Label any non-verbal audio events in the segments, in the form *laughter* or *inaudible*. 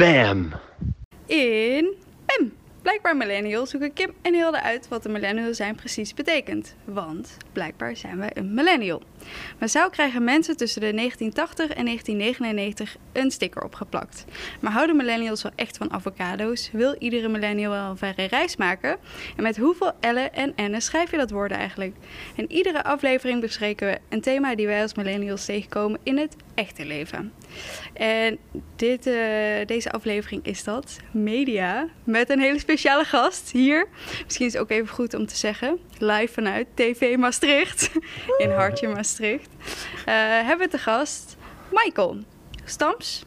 Bam! In BAM! Blijkbaar millennials zoeken Kim en Hilde uit wat een millennial zijn precies betekent. Want blijkbaar zijn wij een millennial. Massaal krijgen mensen tussen de 1980 en 1999 een sticker opgeplakt. Maar houden millennials wel echt van avocado's? Wil iedere millennial wel een verre reis maken? En met hoeveel L'en en N'en schrijf je dat woord eigenlijk? In iedere aflevering bespreken we een thema die wij als millennials tegenkomen in het echte leven. En dit, eh, deze aflevering is dat, media, met een hele speciale gast hier. Misschien is het ook even goed om te zeggen, live vanuit TV Maastricht, *laughs* in Hartje Maastricht. Eh, hebben we te gast Michael Stams,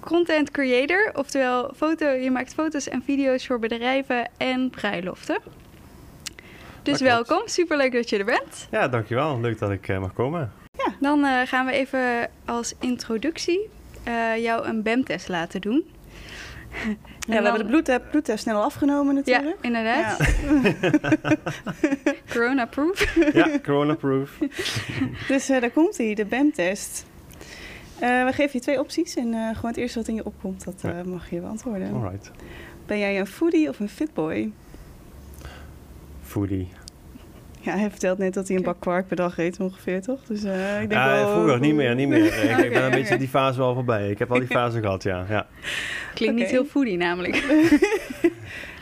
content creator, oftewel foto, je maakt foto's en video's voor bedrijven en bruiloften. Dus welkom, superleuk dat je er bent. Ja, dankjewel. Leuk dat ik eh, mag komen. Dan eh, gaan we even als introductie eh, jou een BEM-test laten doen. Ja, we hebben de bloedtest, bloedtest snel afgenomen Ja, natuurlijk. inderdaad. *laughs* Corona-proof. Ja, corona-proof. *laughs* Dus eh, daar komt hij, de BAM-test. Eh, we geven je twee opties en eh, gewoon het eerste wat in je opkomt, dat eh, Ja. mag je beantwoorden. Alright. Ben jij een foodie of een fitboy? Foodie. Ja, hij vertelt net dat hij een bak kwark per dag eet ongeveer, toch? Dus eh, ik denk Ja, wel... vroeger niet meer, niet meer. *laughs* Ik, ik ben een beetje die fase wel voorbij. Ik heb al die fase gehad, ja. ja. Klinkt niet heel foodie namelijk. *laughs*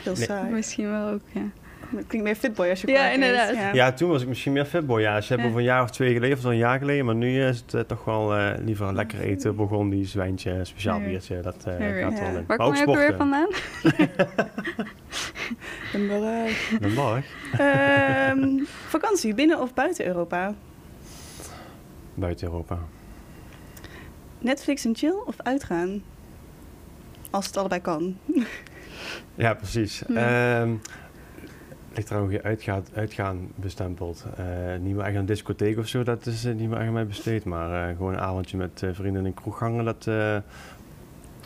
Heel Nee. saai. Misschien wel ook, ja. Het klinkt meer fitboy als je Ja, inderdaad. Ja. Ja, toen was ik misschien meer fatboy. Ja, ze hebben Ja. over een jaar of twee geleden, of zo'n jaar geleden. Maar nu is het eh, toch wel eh, liever lekker eten. Burgondisch, wijntje, speciaal Ja. biertje. Dat eh, gaat wel Ja. in. Waar Maar kom ook je ook weer vandaan? *laughs* En wel, *laughs* Den Bosch. ehm, vakantie, binnen of buiten Europa? Buiten Europa. Netflix en chill of uitgaan? Als het allebei kan. *laughs* Ja, precies. Ja. Ehm ligt er ook je uitgaat, uitgaan bestempeld. Eh, niet meer echt een discotheek of zo, dat is eh, niet meer echt aan mij besteed. Maar eh, gewoon een avondje met vrienden in een kroeg hangen, dat...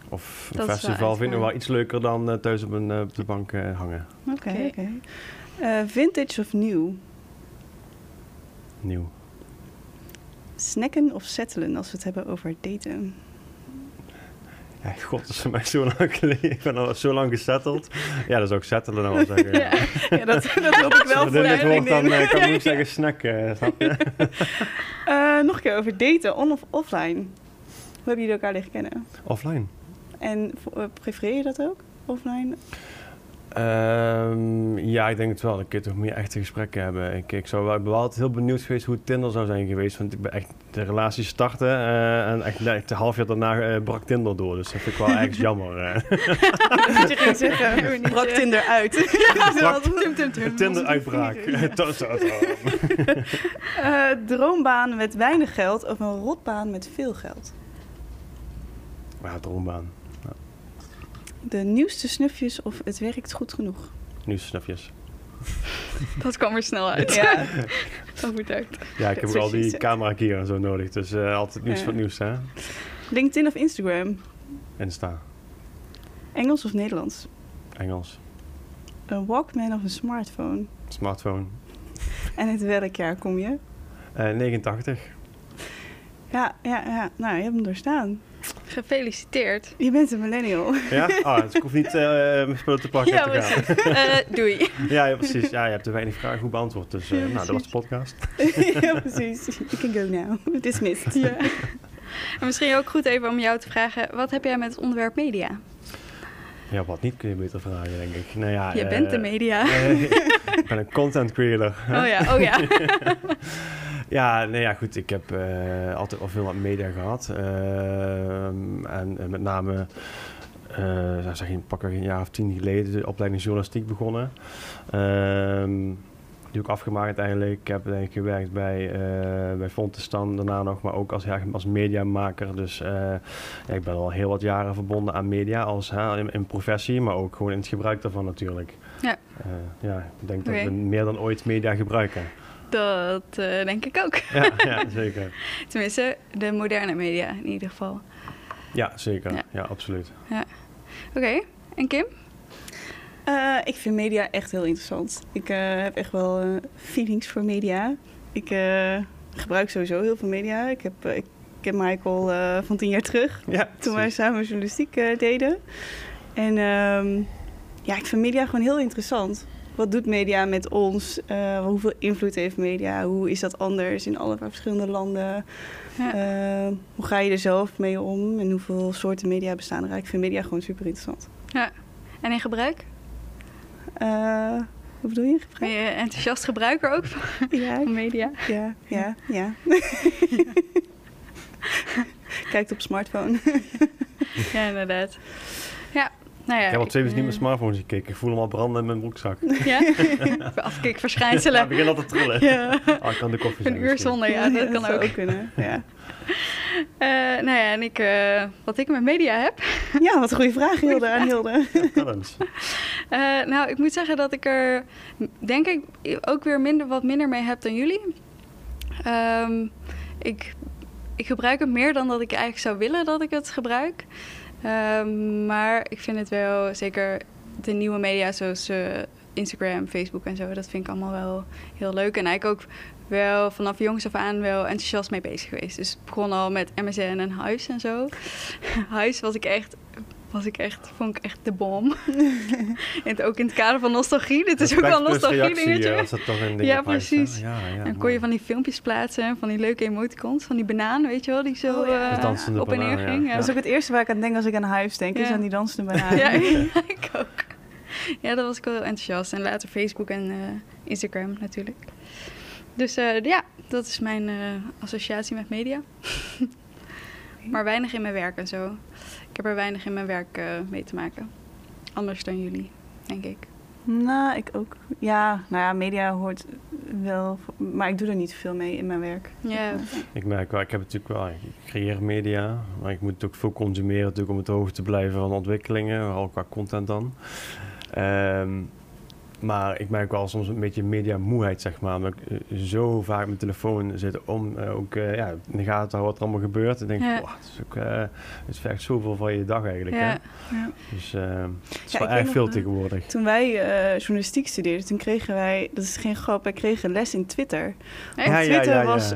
of een festival vind ik uitgaan. wel iets leuker dan eh, thuis op, een, eh, op de bank eh, hangen. Oké. Eh, vintage of nieuw? Nieuw. Snacken of settelen als we het hebben over daten? Ja, god, dat is voor mij zo lang geleden. Ik ben al zo lang gesetteld. Ja, dat is ook settelen dan wel *laughs* zeggen. Ja. Ja, dat, dat hoop ik wel voor dit wordt, dan eh, kan ik *laughs* ook zeggen snack, eh, snap je? *laughs* Eh, nog een keer over daten, on of offline. Hoe hebben jullie elkaar leren kennen? Offline. En eh, prefereer je dat ook? Offline? Ehm, ja, ik denk het wel. Dan kun je toch meer echte gesprekken hebben. Ik, ik, zou wel, ik ben wel altijd heel benieuwd geweest hoe Tinder zou zijn geweest. Want ik ben echt de relatie starten eh, en echt, echt een half jaar daarna eh, brak Tinder door. Dus dat vind ik wel ergens *laughs* jammer. Dat je ging zeggen, brak Tinder uit. *laughs* Brak- Tum, tum, tum. Tinder uitbraak. *laughs* Eh, droombaan met weinig geld of een rotbaan met veel geld? Ja, droombaan. De nieuwste snufjes of het werkt goed genoeg? Nu snufjes. *laughs* Dat kwam er snel uit. Ja, *laughs* Overtuigd. Ja, ik heb ook al die camera gear en zo nodig. Dus eh, altijd nieuws Ja. het nieuws, hè? LinkedIn of Instagram? Insta. Engels of Nederlands? Engels. Een Walkman of een smartphone? Smartphone. En het werkjaar kom je? Eh 89. Ja, ja, ja. Nou, je hebt hem doorstaan. Gefeliciteerd. Je bent een millennial. Ja? Ah, dus ik hoef niet eh mijn spullen te pakken Ja, te gaan. Eh, *laughs* doei. Ja, ja, precies. Ja, je hebt te weinig vragen goed beantwoord. Dus eh, Ja, nou, dat was de podcast. *laughs* ja, precies. You can go now. Dismissed. Ja. En misschien ook goed even om jou te vragen, wat heb jij met het onderwerp media? Ja, wat niet kun je beter vragen, denk ik. Nou ja, Je bent de media. ik ben een content creator. Oh ja, oh ja. *laughs* Ja, nee, ja, goed. Ik heb eh, altijd al veel met media gehad. Ehm, en, en met name, eh zou zeg pakken een jaar of tien geleden de opleiding journalistiek begonnen. Ehm, die ook afgemaakt uiteindelijk. Ik heb eigenlijk gewerkt bij, eh bij Fontestan daarna nog, maar ook als, ja, als mediamaker. Dus eh, ja, ik ben al heel wat jaren verbonden aan media als hè, in, in professie, maar ook gewoon in het gebruik daarvan natuurlijk. Ja. Eh, ja, ik denk dat we meer dan ooit media gebruiken. Dat eh, denk ik ook. Ja, ja *laughs* zeker. Tenminste, de moderne media in ieder geval. Ja, zeker. Ja. Ja, absoluut. Oké, en Kim? Eh, ik vind media echt heel interessant. Ik eh, heb echt wel feelings voor media. Ik eh, gebruik sowieso heel veel media. Ik, heb, ik ken Michael eh, van tien jaar terug. Ja, Toen wij samen journalistiek deden. En ehm, ja, ik vind media gewoon heel interessant. Wat doet media met ons? Eh, hoeveel invloed heeft media? Hoe is dat anders in alle verschillende landen? Ja. Eh, hoe ga je er zelf mee om? En hoeveel soorten media bestaan er? Ik vind media gewoon super interessant. En in gebruik? Eh, hoe bedoel je? Ben Gevraagd? je enthousiast gebruiker ook van Ja, media? ja, ja, ja. *laughs* Kijkt op smartphone. Ja, inderdaad. Nou ja. Ik heb al twee weken niet eh, mijn smartphone gekeken. Ik voel hem al branden in mijn broekzak. Ja? *laughs* *laughs* Afkikverschijnselen. Ja, ik begin al te trillen. Ja. Oh, ik kan de koffie zijn Een uur zonder, ja, dat *laughs* kan ook. kunnen. Ja. Eh, nou ja, en ik, eh, wat ik met media heb. ja, wat een goede vraag, Hilde. Aan Hilde. Eens. Eh, nou, ik moet zeggen dat ik er, denk ik, ook weer minder, wat minder mee heb dan jullie. Ehm, ik, ik gebruik het meer dan dat ik eigenlijk zou willen dat ik het gebruik. Ehm, maar ik vind het wel, zeker de nieuwe media zoals eh, Instagram, Facebook en zo, dat vind ik allemaal wel heel leuk. En eigenlijk ook wel vanaf jongs af aan wel enthousiast mee bezig geweest. Dus het begon al met MSN en Huis en zo. *laughs* Huis was ik echt, was ik echt, vond ik echt de bom. *laughs* en ook in het kader van nostalgie. Dit is ook wel een nostalgie dingetje. eh, als dat toch een ding Ja, precies. Ja, ja, en kon je van die filmpjes plaatsen, en van die leuke emoticons, van die banaan, weet je wel, die zo Oh ja. eh, op en neer ging. Ja. Dat is ook het eerste waar ik aan denk als ik aan huis denk. Is aan die dansende *laughs* banaan. *laughs* Ja, ik ook. Ja, dat was ik wel heel enthousiast. En later Facebook en eh, Instagram natuurlijk. Dus eh, ja, dat is mijn eh, associatie met media. maar weinig in mijn werk en zo. Ik heb er weinig in mijn werk eh, mee te maken. Anders dan jullie, denk ik. Nou, ik ook. Ja, nou ja, media hoort wel. Maar ik doe er niet veel mee in mijn werk. Ja, Ik merk wel, ik heb natuurlijk wel, ik creëer media, maar ik moet het ook veel consumeren natuurlijk om op de hoogte te blijven van ontwikkelingen, vooral qua content dan. Ehm, maar ik merk wel soms een beetje mediamoeheid, zeg maar. Omdat ik eh, zo vaak mijn telefoon zit om eh, ook eh, ja, in de gaten houden wat er allemaal gebeurt. En denk ik, Ja. "Wow, het is ook, het vergt zoveel van je dag eigenlijk. Hè? ja. Dus het is wel erg veel tegenwoordig. Toen wij journalistiek studeerden, toen kregen wij, dat is geen grap, wij kregen les in Twitter. Twitter was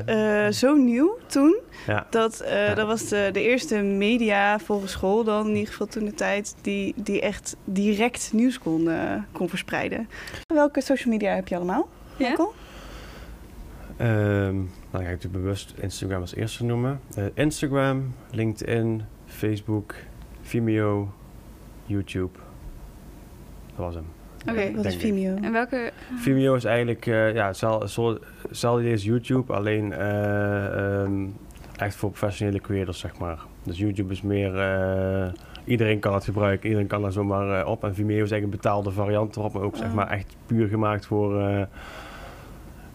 zo nieuw toen. Dat, dat was de, de eerste media volgens school dan, in ieder geval toen de tijd, die, die echt direct nieuws kon, kon verspreiden. Welke social media heb je allemaal? Ja? Michael? Ehm, nou, ga ik natuurlijk bewust Instagram als eerste noemen. Eh, Instagram, LinkedIn, Facebook, Vimeo, YouTube. Dat was hem. Oké. Wat is. Vimeo? En welke... Vimeo is eigenlijk eh ja, hetzelfde als YouTube, alleen eh, ehm, echt voor professionele creators, zeg maar. Dus YouTube is meer, eh, iedereen kan het gebruiken, iedereen kan er zomaar eh, op. En Vimeo is eigenlijk een betaalde variant erop, maar ook zeg maar echt puur gemaakt voor, eh,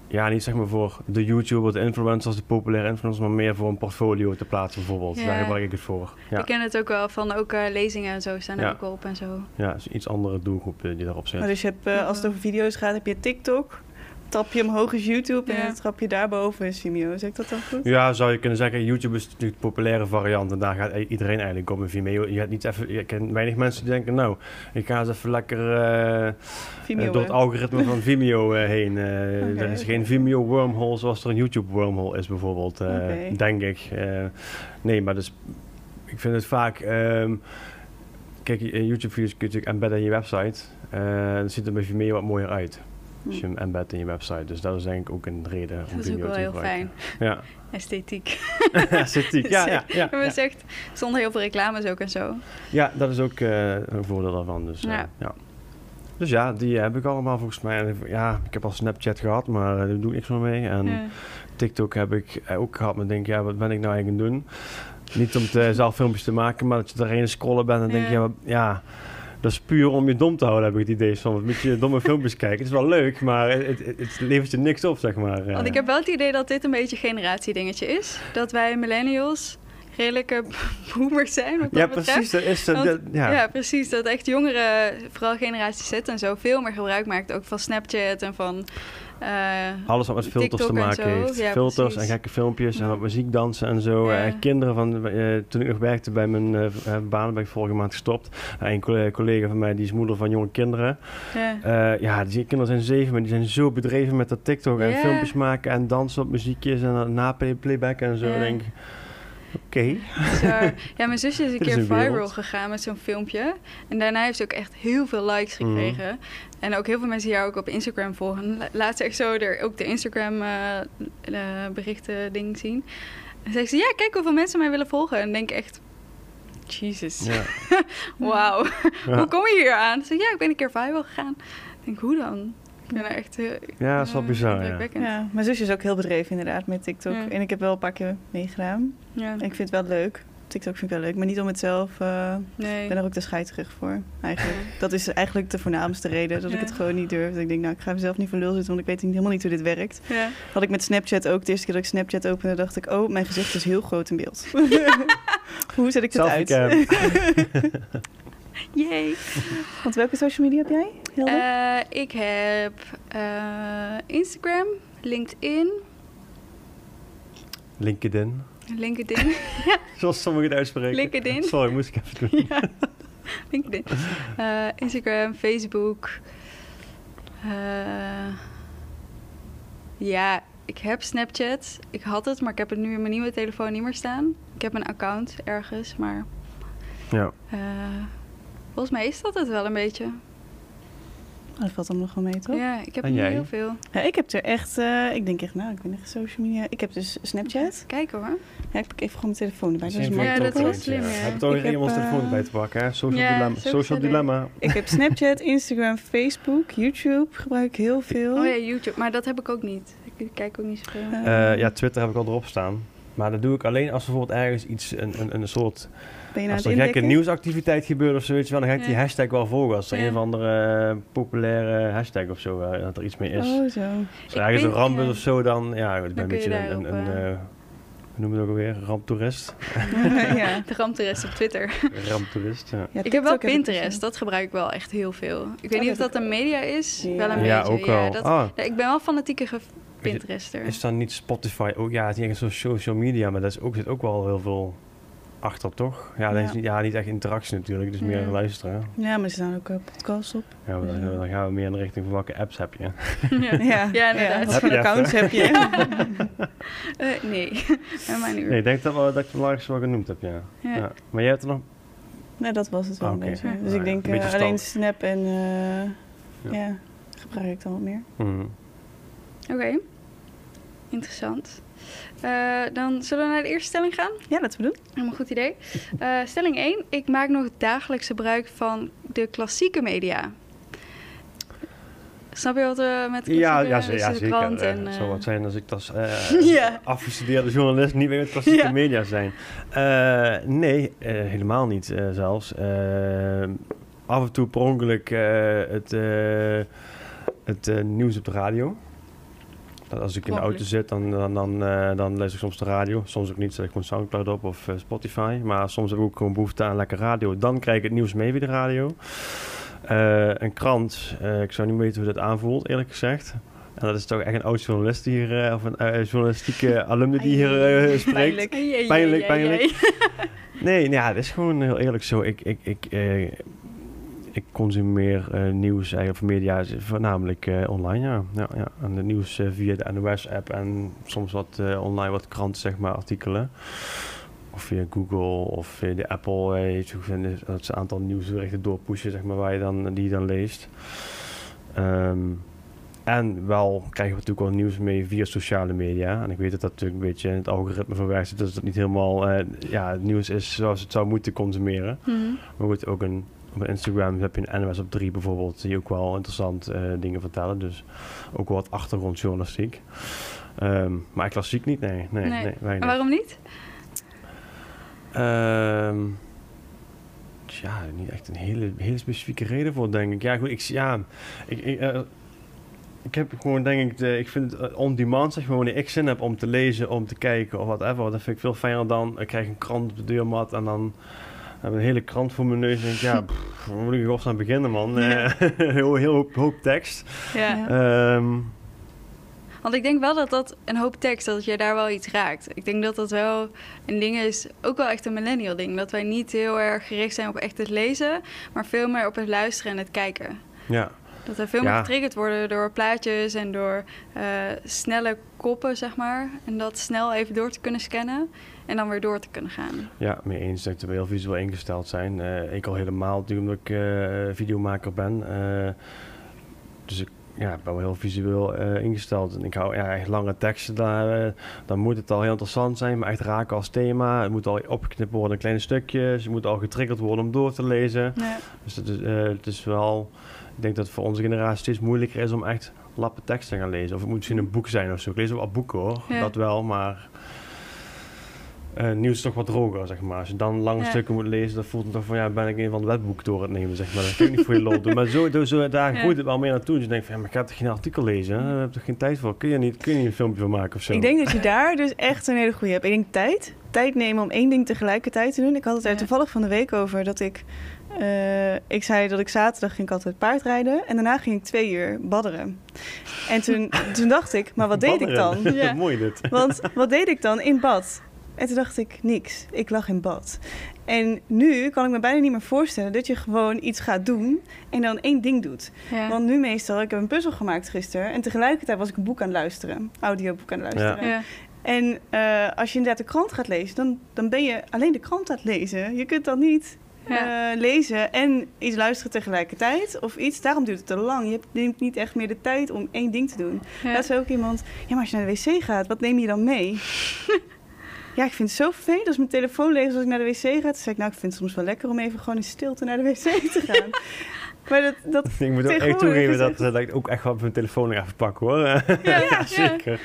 ja, niet zeg maar voor de YouTubers, de influencers, de populaire influencers, maar meer voor een portfolio te plaatsen bijvoorbeeld. Ja. Daar gebruik ik het voor. Ja, Ik ken het ook wel van ook eh, lezingen en zo staan er Ja. ook wel op en zo. ja is iets andere doelgroep eh, die daarop zit. Maar dus je hebt, eh, als het over video's gaat, heb je TikTok. Tap je omhoog is YouTube en dan trap je daarboven is Vimeo. Zeg ik dat dan goed? Ja, zou je kunnen zeggen, YouTube is natuurlijk de populaire variant en daar gaat i- iedereen eigenlijk op. En Vimeo, je gaat niet even, je kent weinig mensen die denken, nou, ik ga eens even lekker eh, Vimeo. eh, door het algoritme van Vimeo eh, heen. Eh, *laughs* Oké, er is geen Vimeo wormhole zoals er een YouTube wormhole is bijvoorbeeld, eh, denk ik. Eh, nee, maar dus, ik vind het vaak, ehm, kijk, je- YouTube video's kun je natuurlijk embedden in je website. Eh dan ziet er bij Vimeo wat mooier uit. Als je Hm. hem embeddt in je website. Dus dat is denk ik ook een reden om Dat is ook Vimeo wel te heel gebruiken. fijn. Ja. *laughs* Esthetiek. *laughs* Esthetiek, ja, *laughs* ja, ja, ja. echt zonder heel veel reclames ook en zo. Ja, dat is ook eh, een voordeel daarvan. Dus, eh, Ja. ja. dus ja, die heb ik allemaal volgens mij. Ja, ik heb al Snapchat gehad, maar eh, daar doe ik niks meer mee. En Ja. TikTok heb ik ook gehad, maar denk ja, wat ben ik nou eigenlijk aan het doen? Niet om te, zelf filmpjes te maken, maar dat je erheen scrollen bent en denk je, Ja. Dat is puur om je dom te houden, heb ik het idee. Soms moet je domme filmpjes *laughs* kijken. Het is wel leuk, maar het, het, het levert je niks op, zeg maar. eh. Want ik heb wel het idee dat dit een beetje een generatiedingetje is. Dat wij millennials redelijke *laughs* boomers zijn wat ja, precies. Dat is, eh, Want- ja. Ja. precies. Dat echt jongeren, vooral generatie Z en zo, veel meer gebruik maakt. Ook van Snapchat en van... eh, Alles wat met filters TikTok te en maken heeft. Ja, filters precies. en gekke filmpjes en wat muziek dansen en zo. Ja. Eh, kinderen van, eh, toen ik nog werkte bij mijn eh, baan, ben ik vorige maand gestopt. Een colle- collega van mij, die is moeder van jonge kinderen. ja. Ja, die kinderen zijn zeven, maar die zijn zo bedreven met dat TikTok en filmpjes maken en dansen op muziekjes en na playback en zo. Denk, ik, Oké. Ja, mijn zusje is een *laughs* is keer een viral wereld. gegaan met zo'n filmpje. En daarna heeft ze ook echt heel veel likes Mhm. gekregen. En ook heel veel mensen die haar ook op Instagram volgen. La- Laatst echt zo er ook de Instagram eh, eh, berichten ding zien. En zei ze, ja, kijk hoeveel mensen mij willen volgen. En denk echt, Jesus, Ja. *laughs* wauw. Ja. Hoe kom je hier aan? Ze zei, ja, ik ben een keer viral gegaan. Ik denk, hoe dan? Ik ben er echt heel... Ja, dat is wel eh, bizar, ja. Ja, mijn zusje is ook heel bedreven inderdaad met TikTok. Ja. En ik heb wel een paar keer meegedaan. Ja. En ik vind het wel leuk. TikTok vind ik wel leuk, maar niet om het zelf. eh, Nee. ik ben er ook de scheiterig voor, eigenlijk. Dat is eigenlijk de voornaamste reden dat ik het gewoon niet durf. Dat ik denk, nou, ik ga mezelf niet voor lul zitten, want ik weet niet- helemaal niet hoe dit werkt. Ja. Had ik met Snapchat ook. De eerste keer dat ik Snapchat opende, dacht ik, oh, mijn gezicht is heel groot in beeld. *laughs* hoe zet ik dit uit? *laughs* *laughs* Yay. Want welke social media heb jij? Hilde? Eh, ik heb eh, Instagram, LinkedIn, LinkedIn. LinkedIn. *laughs* Zoals sommigen het uitspreken. LinkedIn. Sorry, moest ik even doen. *laughs* ja, LinkedIn. Eh, Instagram, Facebook. Eh, ja, ik heb Snapchat. Ik had het, maar ik heb het nu in mijn nieuwe telefoon niet meer staan. Ik heb een account ergens, maar Ja. Volgens mij is dat het wel een beetje. Oh, dat valt dan nog wel mee, toch? Ja, ik heb niet jij? heel veel. Ja, ik heb er echt, eh, ik denk echt, nou, ik ben echt social media. Ik heb dus Snapchat. Kijk hoor. Ja, ik pak even gewoon mijn telefoon erbij. Dat is Ja, dat is wel slim, ja. Heb je toch heb, iemands telefoon erbij te pakken, hè? Social, Ja, dilemma. Social dilemma. Ik heb Snapchat, Instagram, Facebook, YouTube gebruik ik heel veel. Oh ja, YouTube. Maar dat heb ik ook niet. Ik kijk ook niet zoveel. Eh, ja, Twitter heb ik al erop staan. Maar dat doe ik alleen als bijvoorbeeld ergens iets, een, een, een soort... ben je nou Als er gekke nieuwsactiviteit gebeurt of zoiets, wel, dan ga ik die hashtag wel volgen. Als er Ja. een of andere eh, populaire hashtag of zo, eh, dat er iets mee is. Oh, zo. Als er ergens een ramp is of zo, dan... Ja, ik ben Dan een beetje een... een, eh, we het ook alweer? Ramptoerist? *laughs* ja. De ramptoerist op Twitter. *laughs* Ramptoerist, ja. Ja, ik heb wel Pinterest, dat gebruik ik wel echt heel veel. Ik weet Oh, niet of dat een media is, Ja. wel een Ja, beetje. ook wel. dat, Ah, ja, ik ben wel fanatieke ge- Pinterester. is dan niet Spotify ook? Ja, het is niet echt zo'n social media, maar daar is ook, zit ook wel heel veel achter, toch? Ja, dat is Ja. niet, ja, echt interactie natuurlijk, dus meer Ja. luisteren. Ja, maar er staan ook eh, podcasts op. Ja, maar dan, dan gaan we meer in de richting van welke apps heb je. ja. *laughs* Ja, Ja, inderdaad. Wat voor accounts heb je? *laughs* *laughs* Eh, nee, helemaal niet meer. Nee, ik denk dat, wel, dat ik het belangrijkste wel genoemd heb, ja. Ja. ja. Maar jij hebt er nog... nee, dat was het wel Ah, een oké. beetje. Ja. Dus Nou ik ja, denk alleen. Snap en eh, Ja. ja. gebruik ik dan wat meer. Mhm. Oké, interessant. Eh, dan zullen we naar de eerste stelling gaan. Ja, laten we doen. Helemaal goed idee. Eh, stelling 1. Ik maak nog dagelijks gebruik van de klassieke media. Snap je wat we met klassieke Ja, ja, ze- ja de zeker. krant Eh, en, zou wat zijn als ik als eh, *laughs* Ja. afgestudeerde journalist niet meer met klassieke Ja. media zijn. Eh, nee, eh, helemaal niet eh, zelfs. Af en toe per ongeluk eh, het, eh, het nieuws op de radio. Dat als ik in de auto zit, dan, dan, dan, eh, dan luister ik soms de radio. Soms ook niet, zet ik gewoon Soundcloud op of eh, Spotify. Maar soms heb ik ook gewoon behoefte aan lekker radio. Dan krijg ik het nieuws mee via de radio. Eh, een krant, ik zou niet weten hoe dat aanvoelt, eerlijk gezegd. En dat is toch echt een oud journalist hier, of een journalistieke *laughs* alumni die hier spreekt. Pijnlijk. Pijnlijk, pijnlijk. Nee, nou ja, het is gewoon heel eerlijk zo. Ik, ik, ik, ik consumeer eh, nieuws eigenlijk van media voornamelijk eh, online, ja. ja, ja. En de nieuws eh, via de NOS-app en soms wat eh, online wat kranten, zeg maar, artikelen. Of via Google of via de Apple. Eh, de- dat ze een aantal nieuwsberichten doorpushen, zeg maar, waar je dan, die je dan leest. Ehm, en wel krijgen we natuurlijk wel nieuws mee via sociale media. En ik weet dat dat natuurlijk een beetje in het algoritme verwerkt zit. Dus dat niet helemaal eh, ja, het nieuws is zoals het zou moeten consumeren. Mhm. Maar goed, ook een, op Instagram heb je een NOS op 3 bijvoorbeeld. Die ook wel interessant eh, dingen vertellen. Dus ook wel wat achtergrondjournalistiek. Ehm, maar klassiek niet, nee. Nee, nee. Waarom niet? Ehm, ja, niet echt een hele, hele specifieke reden voor, denk ik. Ja, goed, ik, ja, ik, ik, eh, ik heb gewoon, denk ik, de, ik vind het eh, on-demand, zeg maar, wanneer ik zin heb om te lezen, om te kijken of whatever. Dat vind ik veel fijner dan, ik krijg een krant op de deurmat en dan heb een hele krant voor mijn neus. En denk ik, ja, *laughs* pff, waar moet ik in godsnaam beginnen, man? Ja. Eh, *laughs* heel, heel hoop, hoop tekst. Ja. Ehm, Want ik denk wel dat dat een hoop tekst, dat je daar wel iets raakt. Ik denk dat dat wel een ding is, ook wel echt een millennial ding. Dat wij niet heel erg gericht zijn op echt het lezen, maar veel meer op het luisteren en het kijken. Ja. Dat we veel meer Ja. getriggerd worden door plaatjes en door eh, snelle koppen, zeg maar. En dat snel even door te kunnen scannen en dan weer door te kunnen gaan. Ja, mee eens dat we heel visueel ingesteld zijn. Eh, ik al helemaal omdat ik eh, videomaker ben. Eh, dus ik ja, ben wel heel visueel ingesteld. En ik hou ja, echt lange teksten, daar, dan moet het al heel interessant zijn, maar echt raken als thema. Het moet al opgeknipt worden in kleine stukjes. Je moet al getriggerd worden om door te lezen. Ja. Dus het is, het is wel... Ik denk dat het voor onze generatie steeds moeilijker is om echt lappe teksten te gaan lezen. Of het moet misschien een boek zijn of zo. Ik lees wel boeken hoor, Ja. dat wel, maar... eh nieuws is toch wat droger, zeg maar. Als je dan lange Ja. stukken moet lezen, dan voelt het toch van... Ja, ben ik een van de wetboeken door het nemen, zeg maar. Dat kun je niet voor je lol doen. Maar zo, zo, zo daar Ja. groeit het wel meer naartoe. Dus je denkt van, ja, maar ik ga toch geen artikel lezen? hè? Daar heb je toch geen tijd voor? Kun je niet, kun je niet een filmpje van maken of zo? Ik denk dat je daar dus echt een hele goede hebt. Ik denk tijd. Tijd nemen om één ding tegelijkertijd te doen. Ik had het er Ja. toevallig van de week over dat ik... eh, ik zei dat ik zaterdag ging ik altijd paardrijden. En daarna ging ik twee uur badderen. En toen, toen dacht ik, maar wat deed ik dan? *laughs* Ja. Mooi dit. Want wat deed ik dan in bad? En toen dacht ik, niks. Ik lag in bad. En nu kan ik me bijna niet meer voorstellen dat je gewoon iets gaat doen en dan één ding doet. Ja. Want nu meestal, ik heb een puzzel gemaakt gisteren en tegelijkertijd was ik een boek aan het luisteren, audioboek aan het luisteren. ja. En eh, als je inderdaad de krant gaat lezen, dan, dan ben je alleen de krant aan het lezen. Je kunt dan niet Ja. eh, lezen en iets luisteren tegelijkertijd of iets. Daarom duurt het te lang. Je hebt neemt niet echt meer de tijd om één ding te doen. Ja. Laatst zei ook iemand, ja, maar als je naar de wc gaat, wat neem je dan mee? *laughs* ja, ik vind het zo vervelend als mijn telefoon leeg is als ik naar de wc ga. Toen zei ik, nou, ik vind het soms wel lekker om even gewoon in stilte naar de wc te gaan. *laughs* maar dat, dat *laughs* Ik moet ook echt toegeven dat, dat ik ook echt wel mijn telefoon nog even pak hoor. *laughs* Ja, ja. zeker.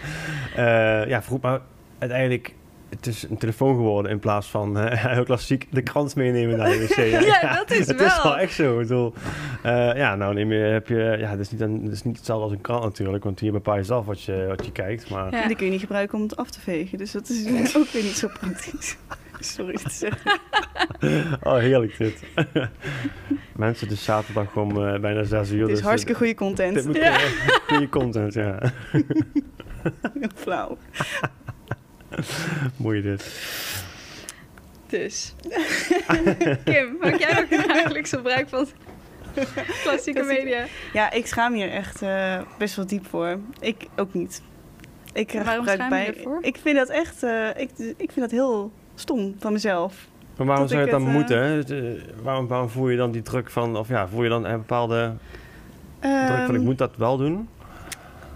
Eh, ja, vroeg maar uiteindelijk, het is een telefoon geworden in plaats van eh, *laughs* heel klassiek de krant meenemen naar de wc. *laughs* Ja, dat is het is wel. wel echt zo. Ik bedoel, eh, ja, nou neem je, heb je, ja, het is, niet een, het is niet hetzelfde als een krant natuurlijk, want hier bepaal je zelf wat je, wat je kijkt. Maar Ja. En die kun je niet gebruiken om het af te vegen. Dus dat is *laughs* ook weer niet zo praktisch. Sorry te zeggen. oh, heerlijk dit. Mensen, dus zaterdag om eh, bijna zes uur. Het is dus, hartstikke goede eh, Dit content. moet Ja. goede content, ja. Flauw. *laughs* Mooi dit. Dus. *laughs* Kim, maak jij ook dagelijks gebruik van *laughs* klassieke media? Ja, ik schaam hier echt eh, best wel diep voor. Ik ook niet. Ik krijg Waarom gebruik schaam je bij. ervoor? Ik vind dat echt. eh, ik, ik vind dat heel stom van mezelf. Maar waarom zou je het dan het, moeten? eh, waarom, waarom voel je dan die druk van, of ja, voel je dan een bepaalde druk van ik Ehm, moet dat wel doen?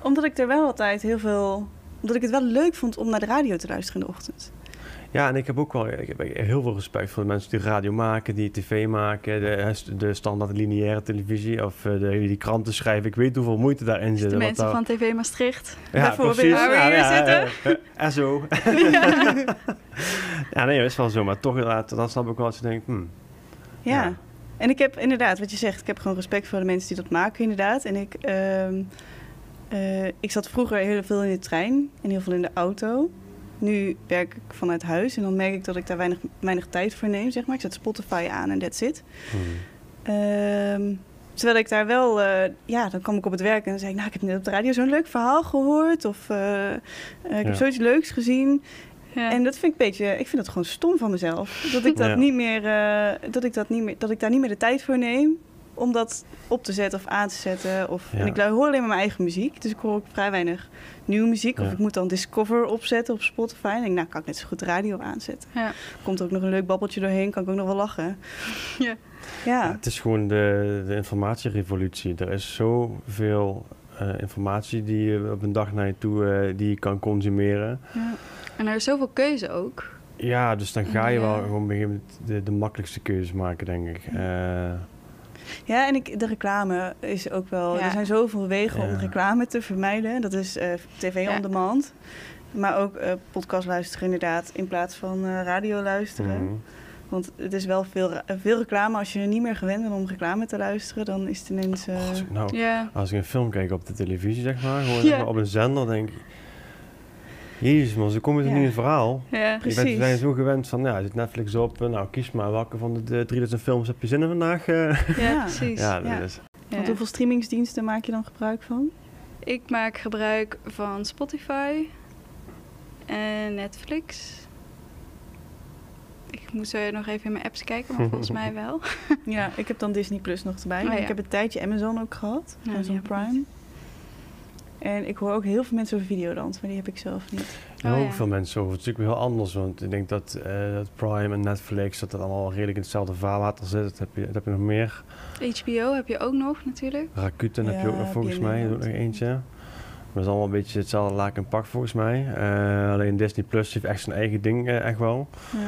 Omdat ik er wel altijd heel veel. Omdat ik het wel leuk vond om naar de radio te luisteren in de ochtend. Ja, en ik heb ook wel ik heb heel veel respect voor de mensen die radio maken, die tv maken, de, de standaard lineaire televisie of eh, de, die kranten schrijven. Ik weet hoeveel moeite daarin zit. De en mensen daar- van TV Maastricht. ja, bijvoorbeeld, precies. waar we Ja, hier ja, zitten. eh, eh, En zo. *laughs* ja, nee, dat is wel zo. Maar toch inderdaad, dan snap ik wel als je denkt, hmm, Ja. Ja. En ik heb inderdaad, wat je zegt, ik heb gewoon respect voor de mensen die dat maken, inderdaad. En ik, ehm, eh, ik zat vroeger heel veel in de trein en heel veel in de auto. Nu werk ik vanuit huis en dan merk ik dat ik daar weinig, weinig tijd voor neem, zeg maar. Ik zet Spotify aan en that's it. hmm. Ehm, terwijl ik daar wel, eh, ja, dan kwam ik op het werk en dan zei ik, nou, ik heb net op de radio zo'n leuk verhaal gehoord. Of eh, eh, ik Ja. heb zoiets leuks gezien. Ja. En dat vind ik een beetje, ik vind dat gewoon stom van mezelf. Dat ik dat Ja. niet meer, eh, dat ik dat niet meer, dat ik daar niet meer de tijd voor neem om dat op te zetten of aan te zetten. Of, Ja. En ik hoor alleen maar mijn eigen muziek, dus ik hoor ook vrij weinig nieuwe muziek. Of ik moet dan Discover opzetten op Spotify. En ik denk, nou kan ik net zo goed radio aanzetten. Ja. Komt er ook nog een leuk babbeltje doorheen, kan ik ook nog wel lachen. *laughs* Ja. Ja, Ja, het is gewoon de, de informatierevolutie. Er is zoveel eh informatie die je op een dag naar je toe eh, die je kan consumeren. ja. En er is zoveel keuze ook. Ja, dus dan ga je wel gewoon op een gegeven moment de, de makkelijkste keuzes maken, denk ik. Eh, ja en ik, de reclame is ook wel... Ja. Er zijn zoveel wegen om reclame te vermijden. Dat is eh, tv Ja. on demand. Maar ook eh, podcast luisteren inderdaad, in plaats van eh, radio luisteren. mhm. Want het is wel veel, veel reclame. Als je er niet meer gewend bent om reclame te luisteren, dan is het ineens... eh, Als ik nou, Ja. als ik een film kijk op de televisie, zeg maar, gewoon Ja. zeg maar, op een zender, denk ik... Jezus man, zo kom je toch Ja. niet in het verhaal? Ja. Je bent, Precies. we zijn zo gewend van, ja, zit Netflix op, nou kies maar welke van de, de 3000 films heb je zin in vandaag? eh? Ja, precies. ja, dat Ja. is... Ja. Want hoeveel streamingsdiensten maak je dan gebruik van? Ik maak gebruik van Spotify en Netflix. Ik eh, nog even in mijn apps kijken, maar volgens *laughs* mij wel. Ja, ik heb dan Disney Plus nog erbij. Oh, ja. Ik heb een tijdje Amazon ook gehad. Ja, Amazon Prime. En ik hoor ook heel veel mensen over Videoland, maar die heb ik zelf niet. Ja, Oh, ook ja. veel mensen over. Het is natuurlijk wel heel anders, want ik denk dat, eh, dat Prime en Netflix, dat dat allemaal redelijk in hetzelfde vaarwater zit. Dat heb je, dat heb je nog meer. HBO heb je ook nog natuurlijk. Rakuten heb je ook nog volgens mij, ook nog eentje. Maar dat is allemaal een beetje hetzelfde laak en pak volgens mij. Eh, alleen Disney Plus heeft echt zijn eigen ding eh, echt wel. Ja.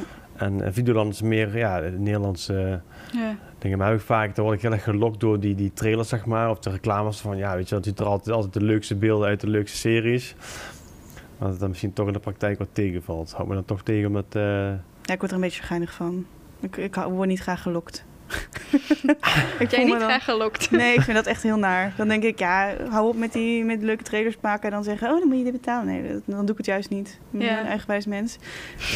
En Videoland is meer, ja, de Nederlandse Ja. dingen. Maar ik vaak, dan word ik heel erg gelokt door die, die trailers, zeg maar. Of de reclames van, ja, weet je, dat ziet er altijd, altijd de leukste beelden uit de leukste series. Maar dat het dan misschien toch in de praktijk wat tegenvalt. Houdt me dan toch tegen met... eh, Ja, ik word er een beetje geinig van. Ik, ik word niet graag gelokt. *laughs* Heb jij niet dan- graag gelokt? *laughs* Nee, ik vind dat echt heel naar. Dan denk ik, ja, hou op met die met leuke trailers maken en dan zeggen, oh, dan moet je dit betalen. Nee, dat- dan doe ik het juist niet. Ik ben Ja. een eigenwijs mens.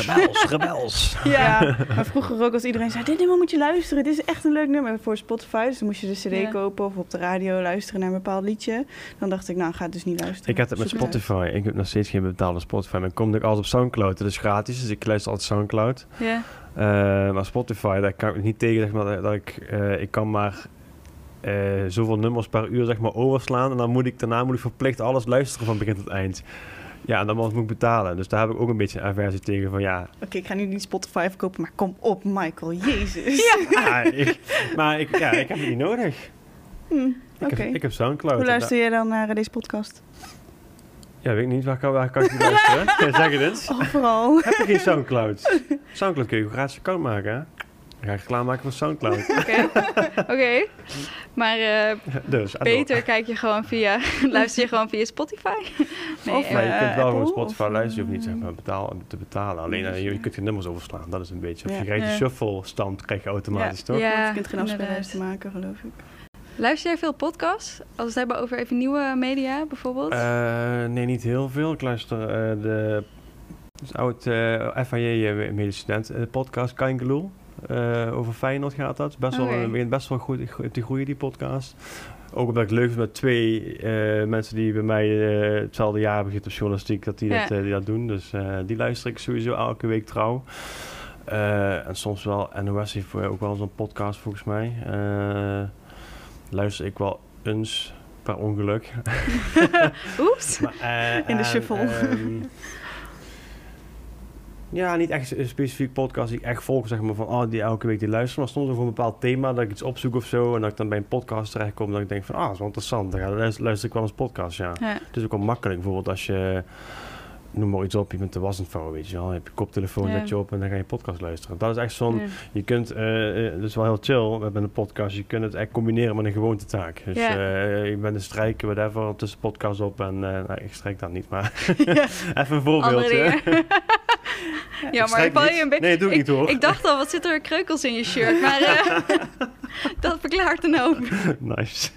Rebels, *laughs* rebels. Ja. maar vroeger ook als iedereen zei, dit nummer moet je luisteren. Dit is echt een leuk nummer voor Spotify. Dus dan moest je de cd Ja. kopen of op de radio luisteren naar een bepaald liedje. Dan dacht ik, nou, ga het dus niet luisteren. Ik heb het met Zoek. Spotify. Ik heb nog steeds geen betaalde Spotify. Maar ik kom ook altijd op Soundcloud. Dat is gratis, dus ik luister altijd Soundcloud. Ja. Eh, maar Spotify, daar kan ik niet tegen, zeg maar, dat- ik, eh, ik kan maar eh, zoveel nummers per uur, zeg maar, overslaan. En dan moet ik, daarna moet ik verplicht alles luisteren van begin tot eind. Ja, en dan moet ik betalen. Dus daar heb ik ook een beetje een aversie tegen van, ja... Oké, ik ga nu niet Spotify verkopen, maar kom op, Michael. Jezus. ja, *laughs* ik, maar ik, ja, ik heb het niet nodig. Hm, Ik, Oké. heb, ik heb Soundcloud. Hoe luister jij dan naar deze podcast? Ja, weet ik niet. Waar kan, waar kan ik die luisteren? *laughs* zeg het eens. Overal. Heb je geen Soundcloud? Soundcloud kun je gratis account maken, hè? Dan ga ik reclame maken voor Soundcloud. *laughs* Oké. Oké. Maar eh, dus, beter kijk je gewoon via, *laughs* luister je gewoon via Spotify. Nee, Of, eh, Maar je kunt wel Apple, gewoon Spotify of, luisteren, je hoeft niet eh, zeg maar, betaal, te betalen. Alleen eh, je, je kunt geen nummers overslaan, dat is een beetje. Of Ja. je krijgt Ja. de shuffle stand, krijg je automatisch, toch? Ja, je kunt geen afspeellijsten maken, geloof ik. Luister jij veel podcasts? Als we het hebben over even nieuwe media bijvoorbeeld? Eh, nee, niet heel veel. Ik luister eh, de oud eh FAJ-medestudent eh, podcast Kaingeloel. Eh over Feyenoord gaat dat. Best wel, begint best wel goed te groeien, die podcast. Ook omdat ik het leuk vind met twee mensen die bij mij hetzelfde jaar hebben gezeten op journalistiek, dat die, Ja. dat, die dat doen. Dus die luister ik sowieso elke week trouw. En soms wel, NOS heeft ook wel zo'n podcast volgens mij. Luister ik wel eens per ongeluk. *laughs* Oeps. *laughs* Maar, eh, In de shuffle. ehm, ja, niet echt een specifiek podcast die ik echt volg, zeg maar, van oh, die elke week die luisteren. Maar soms over een bepaald thema dat ik iets opzoek of zo. En dat ik dan bij een podcast terechtkom, dat ik denk van, ah, dat is wel interessant. Dan luister, luister ik wel eens podcast, ja. Ja. Het is ook wel makkelijk, bijvoorbeeld als je, noem maar iets op, je bent de was aan het vouwen, weet je wel. Je hebt je koptelefoon Ja. net je op en dan ga je podcast luisteren. Dat is echt zo'n, Ja. je kunt, dat is wel heel chill met een podcast, je kunt het echt combineren met een gewoontetaak. Dus Ja. eh, ik ben een strijken, whatever, tussen podcast op en, nou, ik strijk dat niet, maar *laughs* even een voorbeeldje. *laughs* Ik ja, maar ik val je een beetje... Nee, doe ik niet hoor. Ik dacht al, wat zit er kreukels in je shirt? Maar *laughs* dat verklaart een hoop. nice.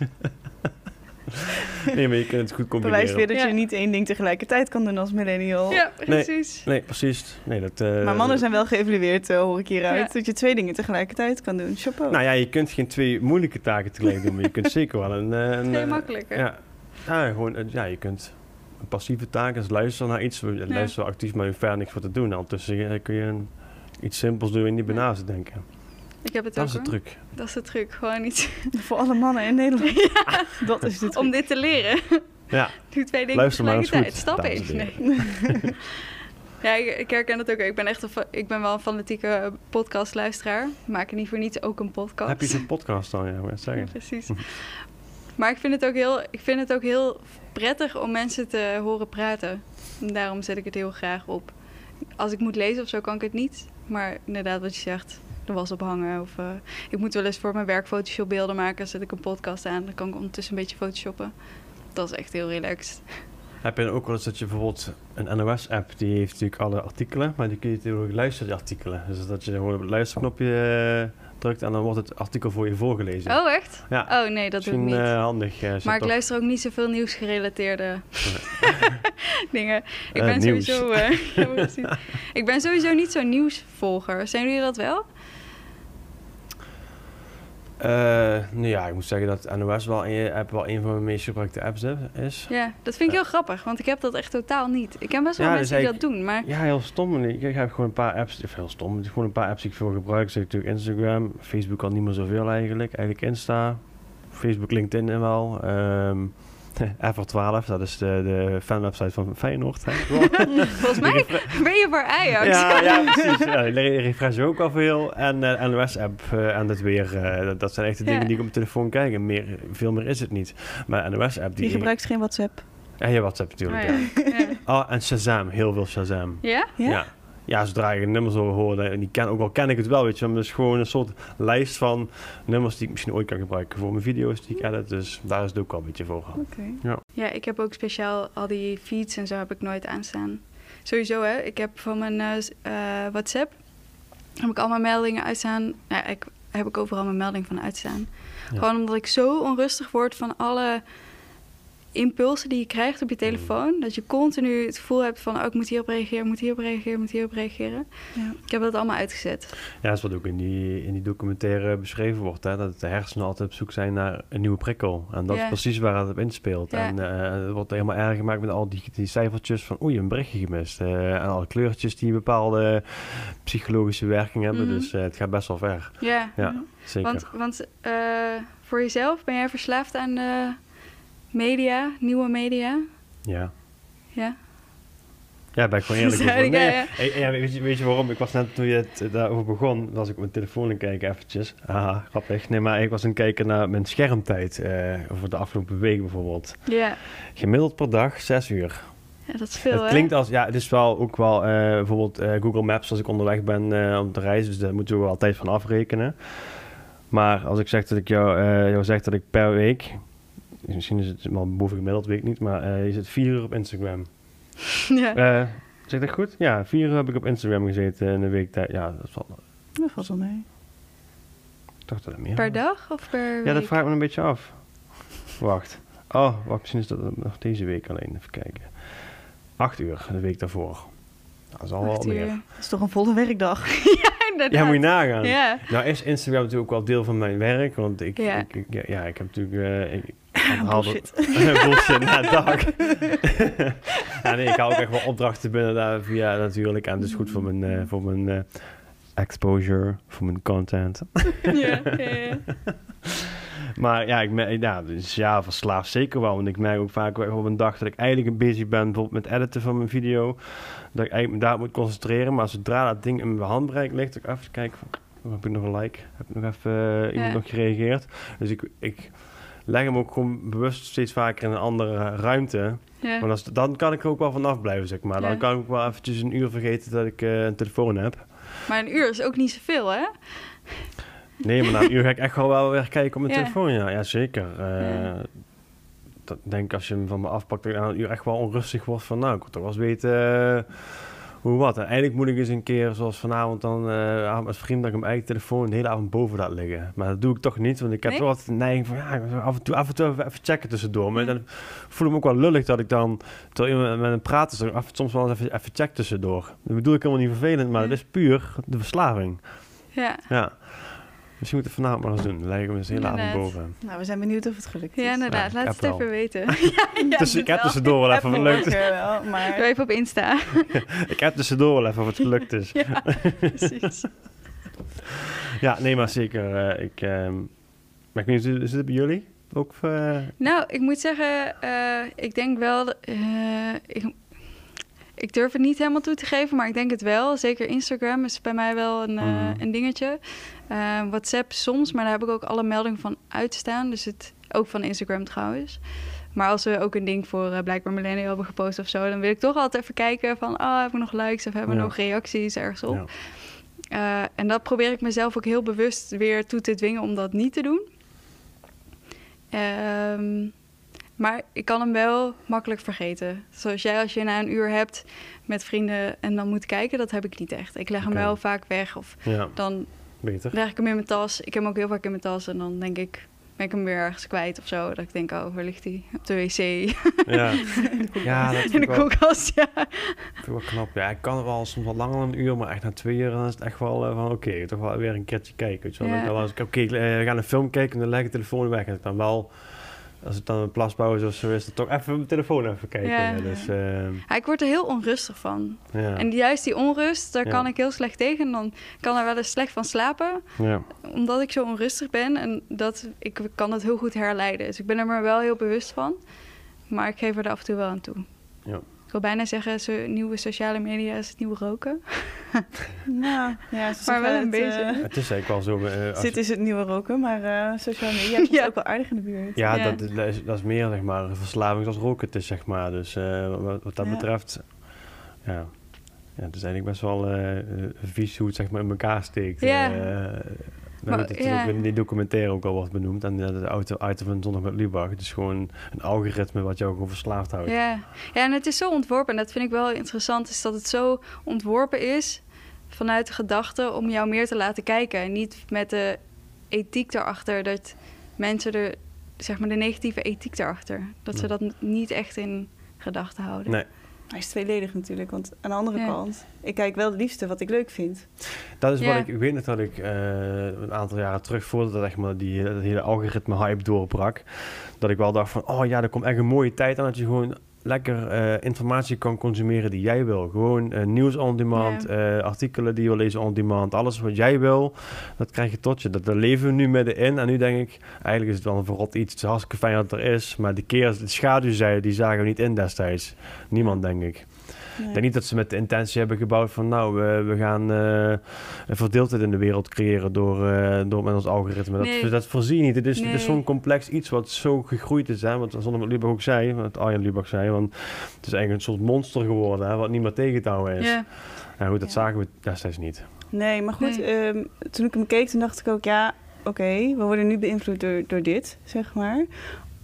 *laughs* nee, maar je kunt het goed combineren. Bewijst weer dat Ja. je niet één ding tegelijkertijd kan doen als millennial. Ja, precies. Nee, precies. Nee, dat, eh, Maar mannen zijn wel geëvalueerd, eh, hoor ik hieruit. Ja. Dat je twee dingen tegelijkertijd kan doen. Chapeau. Nou ja, je kunt geen twee moeilijke taken tegelijk doen, maar je kunt zeker wel een... eh, een Veel makkelijker. Ja, ja, gewoon, ja, je kunt een passieve taak is luisteren naar iets. Wel actief, maar je hoeft verder niks voor te doen. Ondertussen kun je een, iets simpels doen en niet bij na denken. Ik heb het Dat ook is de hoor. truc. Dat is de truc. Gewoon iets *laughs* Voor alle mannen in Nederland. *laughs* Dat is de truc. om dit te leren. Ja, *laughs* Doe twee dingen Luister maar eens tegelijkertijd. goed, Stap één. Nee. ja, ik, ik herken het ook. Ik ben echt een, ik ben wel een fanatieke podcastluisteraar. Ik maak niet voor niets ook een podcast. heb je zo'n podcast dan? Ja, moet ik Ja, zeggen. precies. Maar ik vind, het ook heel, ik vind het ook heel prettig om mensen te horen praten. En daarom zet ik het heel graag op. Als ik moet lezen of zo, kan ik het niet. Maar inderdaad, wat je zegt, de was ophangen. Of eh, ik moet wel eens voor mijn werk Photoshop beelden maken. Dan zet ik een podcast aan. Dan kan ik ondertussen een beetje photoshoppen. Dat is echt heel relaxed. Heb je dan ook wel eens dat je bijvoorbeeld een NOS-app, die heeft natuurlijk alle artikelen, maar die kun je natuurlijk luisteren, die artikelen. Dus dat je gewoon op het luisterknopje eh, drukt en dan wordt het artikel voor je voorgelezen. Oh, echt? Ja, Oh, nee, dat doe ik misschien niet. eh, handig. maar ik luister ook niet zoveel nieuwsgerelateerde *laughs* dingen. Ik ben nieuws. sowieso. *laughs* ik ben sowieso niet zo'n nieuwsvolger. Zijn jullie dat wel? Eh, nou ja, ik moet zeggen dat NOS wel een, app wel een van mijn meest gebruikte apps is. Ja, dat vind ik heel grappig, want ik heb dat echt totaal niet. Ik ken best wel Ja, mensen dus die dat doen, maar Ja, heel stom. Ik, ik heb gewoon een paar apps, of heel stom, gewoon een paar apps die ik veel gebruik. Zeg natuurlijk Instagram, Facebook al niet meer zoveel eigenlijk. Eigenlijk Insta, Facebook, LinkedIn wel. Ehm *laughs* Ever12, dat is de, de fanwebsite van Feyenoord. Hè? *laughs* volgens mij ben je voor Ajax. ja, ja, *laughs* precies. Ja, refresh ook al veel. En eh NOS-app eh, en het weer. eh, dat, dat zijn echt de Ja. dingen die ik op mijn telefoon kijk. En meer, veel meer is het niet. Maar NOS-app die... Die gebruikt geen WhatsApp. Ja, ja, WhatsApp natuurlijk. Oh, ja. ja. Ja? Oh, en Shazam. Heel veel Shazam. Ja? Ja? Ja. zodra je een nummer zo hoort, en die ken, ook al ken ik het wel, weet je, maar het is gewoon een soort lijst van nummers die ik misschien ooit kan gebruiken voor mijn video's die ik edit, dus daar is het ook al een beetje voor. Oké. Ja, ik heb ook speciaal al die feeds en zo heb ik nooit aanstaan. Sowieso, hè. Ik heb van mijn eh, eh, WhatsApp heb ik al mijn meldingen uitstaan. Ja, ik heb ik overal mijn melding van uitstaan. Ja. Gewoon omdat ik zo onrustig word van alle impulsen die je krijgt op je telefoon. Dat je continu het gevoel hebt van... Oh, ik moet hierop reageren, moet hierop reageren, moet hierop reageren. Ja. Ik heb dat allemaal uitgezet. Ja, dat is wat ook in die, in die documentaire beschreven wordt, hè, dat de hersenen altijd op zoek zijn naar een nieuwe prikkel. En dat Ja. is precies waar het op inspeelt. Ja. En eh, het wordt helemaal erg gemaakt met al die, die cijfertjes van oei, een berichtje gemist. Eh, en alle kleurtjes die een bepaalde psychologische werking hebben. Mhm. Dus eh, het gaat best wel ver. Ja, Ja, zeker. want, want eh, voor jezelf ben jij verslaafd aan de media, nieuwe media? Ja. Ja? Ja, ben ik gewoon eerlijk over. Zei ik, Nee, ja, ja. hey, ja, weet, je, weet je waarom? Ik was net, toen je het eh, daarover begon, was ik op mijn telefoon aan het kijken eventjes. Haha, grappig. Nee, maar ik was aan het kijken naar mijn schermtijd. eh over de afgelopen week bijvoorbeeld. Ja, Gemiddeld per dag, zes uur. ja dat is veel, het hè? klinkt als, ja, het is wel ook wel eh, bijvoorbeeld Google Maps als ik onderweg ben om te reizen. Dus daar moet je ook wel tijd van afrekenen. Maar als ik zeg dat ik jou, jou zeg dat ik per week, misschien is het wel boven gemiddeld, weet ik niet, maar eh, je zit vier uur op Instagram. *laughs* ja. Eh zeg ik dat goed? Ja, vier uur heb ik op Instagram gezeten in een week tijd. Ja, dat valt. Dat valt wel mee. Ik dacht dat het meer Per was. dag of per Ja, dat week? vraag ik me een beetje af. Wacht. Oh, wacht, misschien is dat nog deze week alleen. Even kijken. Acht uur, de week daarvoor. Dat is al wel Acht meer. uur. Dat is toch een volle werkdag? *laughs* ja, inderdaad. Ja, moet je nagaan. Ja. Nou is Instagram natuurlijk ook wel deel van mijn werk, want ik, Ja. ik, ik- ja, ik heb natuurlijk... eh, ik, *laughs* Bullshit. *laughs* Bullshit, na dag. ja, nee, ik hou ook echt wel opdrachten binnen daar via natuurlijk. En dus goed voor mijn, eh, voor mijn eh, exposure, voor mijn content. ja, ja, ja. Maar ja, ik merk, ja, dus ja, verslaafd zeker wel. Want ik merk ook vaak op een dag dat ik eigenlijk bezig ben, bijvoorbeeld met editen van mijn video, dat ik eigenlijk me daar moet concentreren. Maar zodra dat ding in mijn handbereik ligt, dat ik even kijken van, oh, heb ik nog een like? Heb ik nog even eh, iemand Ja. nog gereageerd? Dus ik, ik leg hem ook gewoon bewust steeds vaker in een andere ruimte. Ja. Want als, dan kan ik er ook wel vanaf blijven, zeg maar. Dan Ja. kan ik ook wel eventjes een uur vergeten dat ik eh, een telefoon heb. Maar een uur is ook niet zoveel, hè? Nee, maar na een uur ga ik echt wel wel weer kijken op mijn Ja. telefoon. Ja, ja zeker. Ja. Dat denk ik als je hem van me afpakt, dat ik na een uur echt wel onrustig wordt van, nou, ik wil toch wel eens weten eh, hoe wat. En eigenlijk moet ik eens een keer, zoals vanavond dan, eh avond met vrienden, dat ik hem eigen telefoon de hele avond boven laat liggen. Maar dat doe ik toch niet, want ik heb Nee? wel altijd de neiging van, ja, ik af en toe, af en toe even, even checken tussendoor. Maar dan voel ik me ook wel lullig dat ik dan, terwijl iemand met hem praat, is, ik af, soms wel eens even, even check tussendoor. Dat bedoel ik helemaal niet vervelend, maar Ja. dat is puur de verslaving. Ja. Ja. Misschien moet ik het vanavond maar eens doen. Dan hem eens hele avond boven. Nou, we zijn benieuwd of het gelukt is. Ja, inderdaad. Ja, Laat het even weten. ja, ja, dus doe ik heb wel. *laughs* tussendoor wel even lukt. lekker wel, *laughs* Doe maar... even op Insta. *laughs* Ik heb tussendoor wel even of het gelukt is. ja, precies. Ja, nee, maar zeker. eh, ik, ehm, maar ik weet niet, is het bij jullie? Ook, eh, Nou, ik moet zeggen, eh, ik denk wel... eh, ik, ik durf het niet helemaal toe te geven, maar ik denk het wel. Zeker Instagram is bij mij wel een, eh, Mhm. een dingetje. Eh, WhatsApp soms, maar daar heb ik ook alle meldingen van uitstaan. Dus het, ook van Instagram trouwens. Maar als we ook een ding voor eh, blijkbaar Millennial hebben gepost of zo... dan wil ik toch altijd even kijken van... oh, heb ik nog likes of hebben we Ja. nog reacties ergens op? ja. Eh, en dat probeer ik mezelf ook heel bewust weer toe te dwingen om dat niet te doen. Ehm, maar ik kan hem wel makkelijk vergeten. Zoals jij als je na een uur hebt met vrienden en dan moet kijken, dat heb ik niet echt. Ik leg hem wel vaak weg of ja, dan beter. leg ik hem in mijn tas. Ik heb hem ook heel vaak in mijn tas en dan denk ik, ben ik hem weer ergens kwijt of zo. Dat ik denk, oh, waar ligt hij? Op de wc, Ja, *laughs* ja dat in vind de ik, wel, koelkast, ja. vind ik wel knap. Ja, ik kan wel soms wat langer dan een uur, maar echt na twee uur dan is het echt wel eh, van oké, toch wel weer een keertje kijken. Weet je wel. Ja. Dan wel eens- Oké, eh, we gaan een film kijken en dan leg ik de telefoon weg. En ik dan wel, als het dan een plasbouw is of zo is, dan toch even mijn telefoon even kijken. Ja. Dus, ehm, Ja, ik word er heel onrustig van. ja. En juist die onrust, daar Ja. kan ik heel slecht tegen. Dan kan er wel eens slecht van slapen, ja. omdat ik zo onrustig ben. En dat, ik kan dat heel goed herleiden. Dus ik ben er me wel heel bewust van. Maar ik geef er af en toe wel aan toe. Ja. Ik wil bijna zeggen, zo, nieuwe sociale media is het nieuwe roken. Nou, *laughs* ja, Maar wel een het, beetje. eh, Het is eigenlijk wel zo. eh, als dit je- is het nieuwe roken, maar eh sociale media komt *laughs* Ja. ook wel aardig in de buurt. ja, Ja. Dat, dat, is, dat is meer zeg maar een verslaving als roken het is, zeg maar. Dus eh, wat, wat dat Ja. betreft, ja. Ja, het is eigenlijk best wel vies hoe het zeg maar in elkaar steekt. Ja. Maar, dat het ja. ook in die documentaire ook al wordt benoemd. En eh, de auto item van Zondag met Lubach. Het is gewoon een algoritme wat jou gewoon verslaafd houdt. Ja. ja, en het is zo ontworpen. En dat vind ik wel interessant, is dat het zo ontworpen is vanuit de gedachte om jou meer te laten kijken. En niet met de ethiek erachter, dat mensen er, zeg maar, de negatieve ethiek erachter. Dat ze dat niet echt in gedachten houden. Nee, Hij is tweeledig natuurlijk, want aan de andere Ja. kant, ik kijk wel het liefste wat ik leuk vind. dat is Ja. wat ik, ik weet nog dat ik eh, een aantal jaren terug, voordat dat, echt maar die, dat hele algoritme-hype doorbrak, dat ik wel dacht van, oh ja, er komt echt een mooie tijd aan dat je gewoon lekker eh, informatie kan consumeren die jij wil. Gewoon eh, nieuws on demand, eh, artikelen die je wil lezen on demand, alles wat jij wil, dat krijg je tot je. Dat, daar leven we nu middenin en nu denk ik, eigenlijk is het wel een verrot iets. Het is hartstikke fijn dat het er is, maar de keer, de schaduwzijde, die zagen we niet in destijds. Niemand, denk ik. Nee. Ik denk niet dat ze met de intentie hebben gebouwd van nou, we, we gaan eh, een verdeeldheid in de wereld creëren door, eh, door met ons algoritme. Dat, Nee. dat voorzie je niet. Het is, het is Nee. zo'n complex iets wat zo gegroeid is. Hè? Wat zonder wat Lubach ook zei, wat Arjen Lubach zei, want het is eigenlijk een soort monster geworden hè, wat niet meer tegen te houden is. Ja. Ja, goed, dat Ja. zagen we destijds niet. Nee, maar goed, Nee. ehm, toen ik hem keek, toen dacht ik ook, ja, oké, we worden nu beïnvloed door, door dit, zeg maar.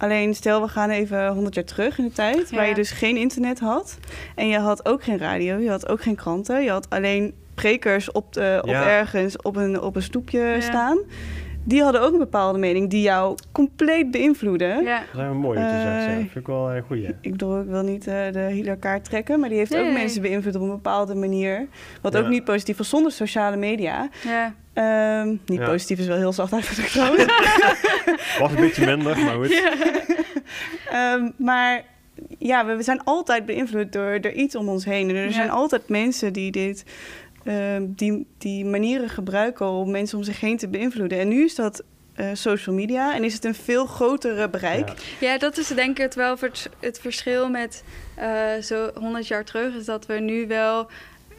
Alleen stel, we gaan even 100 jaar terug in de tijd, waar je dus geen internet had. En je had ook geen radio, je had ook geen kranten. Je had alleen prekers op, de, op Ja. ergens op een, op een stoepje Ja. staan. Die hadden ook een bepaalde mening die jou compleet beïnvloeden. Ja. Dat is wel mooi wat je zegt. Eh, Vind ik wel een goeie. Ik bedoel, ik wil niet eh, de hele kaart trekken, maar die heeft Nee, ook mensen beïnvloed op een bepaalde manier. Wat Ja. ook niet positief was zonder sociale media. Ehm, niet Ja. positief is wel heel zacht uitgedrukt trouwens. *laughs* Was een beetje minder, maar goed. Ehm, maar ja, we, we zijn altijd beïnvloed door, door iets om ons heen. En er Ja. zijn altijd mensen die dit, ehm, die, die manieren gebruiken om mensen om zich heen te beïnvloeden. En nu is dat eh, social media en is het een veel grotere bereik. Ja. Ja, dat is denk ik het wel het verschil met eh, zo 100 jaar terug. Is dat we nu wel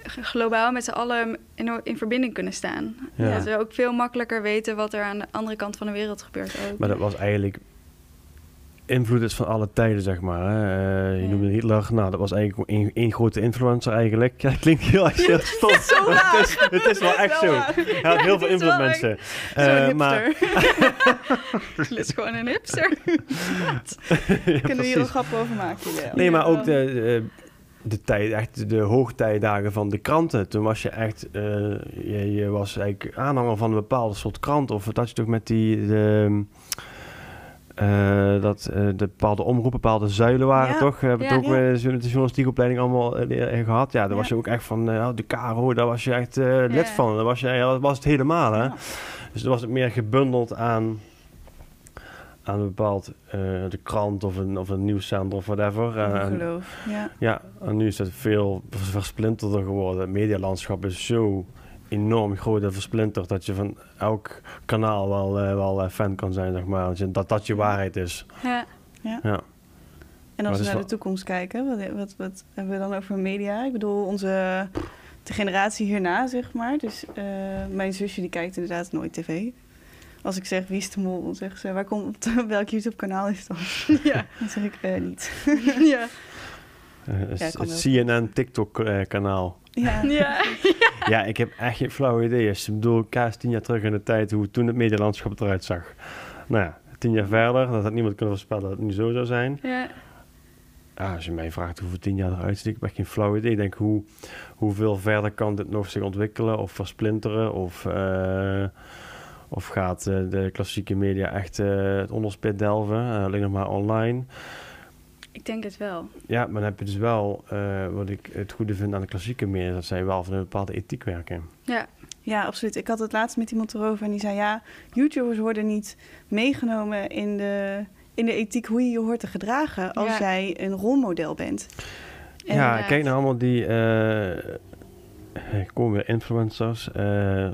globaal met z'n allen in, in verbinding kunnen staan. Ja. Dat we ook veel makkelijker weten wat er aan de andere kant van de wereld gebeurt ook. Maar dat was eigenlijk invloed is van alle tijden, zeg maar. Hè. Eh, je noemde Hitler, nou, dat was eigenlijk één, één grote influencer eigenlijk. *laughs* Ja, klinkt heel erg heel *laughs* stom. Het, is, het is wel echt zo. Hij had heel veel *laughs* invloed, mensen. Zo'n hipster. maar, Het is gewoon een hipster. Ja, Kunnen we hier een grap over maken? Ja. Nee, maar ook de, de, de tijd, echt de hoogtijdagen van de kranten. Toen was je echt, eh, je, je was eigenlijk aanhanger van een bepaalde soort krant. Of dat je toch met die, de, eh, dat eh, de bepaalde omroepen, bepaalde zuilen waren, Ja. toch? We hebben Ja. het ook Ja. bij de journa- de journalistieke opleiding allemaal eh, eh, gehad. Ja, daar was je ook echt van, eh, de Caro, daar was je echt lid van. Daar was, je, ja, dat was het helemaal, hè? Dus dan was het meer gebundeld aan, aan een bepaald eh, de krant of een, of een nieuwszender of whatever. Eh, en- geloof. Ja. ja, en nu is het veel vers- versplinterder geworden. Het medialandschap is zo enorm groot en versplinterd dat je van elk kanaal wel, eh, wel fan kan zijn, zeg maar. Dat Dat je waarheid is. Ja. Ja. En Maar als we naar de toekomst kijken, wat, wat, wat hebben we dan over media? Ik bedoel, onze de generatie hierna, zeg maar. Dus mijn zusje die kijkt inderdaad nooit tv. Als ik zeg wie is de mol, dan zegt ze waar komt welk YouTube kanaal is dat? *laughs* Ja. Dan zeg ik eh, niet. *laughs* Ja. Eh. CNN TikTok-kanaal. Ja. *laughs* Ja. ja, ik heb echt geen flauw idee. Ik bedoel, kaas tien jaar terug in de tijd hoe toen het medialandschap eruit zag. Nou ja, tien jaar verder, dat had niemand kunnen voorspellen dat het nu zo zou zijn. Ja. Ja, als je mij vraagt hoeveel tien jaar eruit ziet, ik heb echt geen flauw idee. Ik denk, hoe, hoeveel verder kan dit nog zich ontwikkelen of versplinteren? Of, eh, of gaat eh, de klassieke media echt eh, het onderspit delven? Eh, alleen nog maar online. Ik denk het wel. Ja, maar dan heb je dus wel, eh, wat ik het goede vind aan de klassieke media, dat zij wel van een bepaalde ethiek werken. Ja, Ja, absoluut. Ik had het laatst met iemand erover en die zei... ja, YouTubers worden niet meegenomen in de, in de ethiek... hoe je je hoort te gedragen als Ja. jij een rolmodel bent. En- ja, inderdaad. kijk naar allemaal die, eh ik kom weer influencers, eh,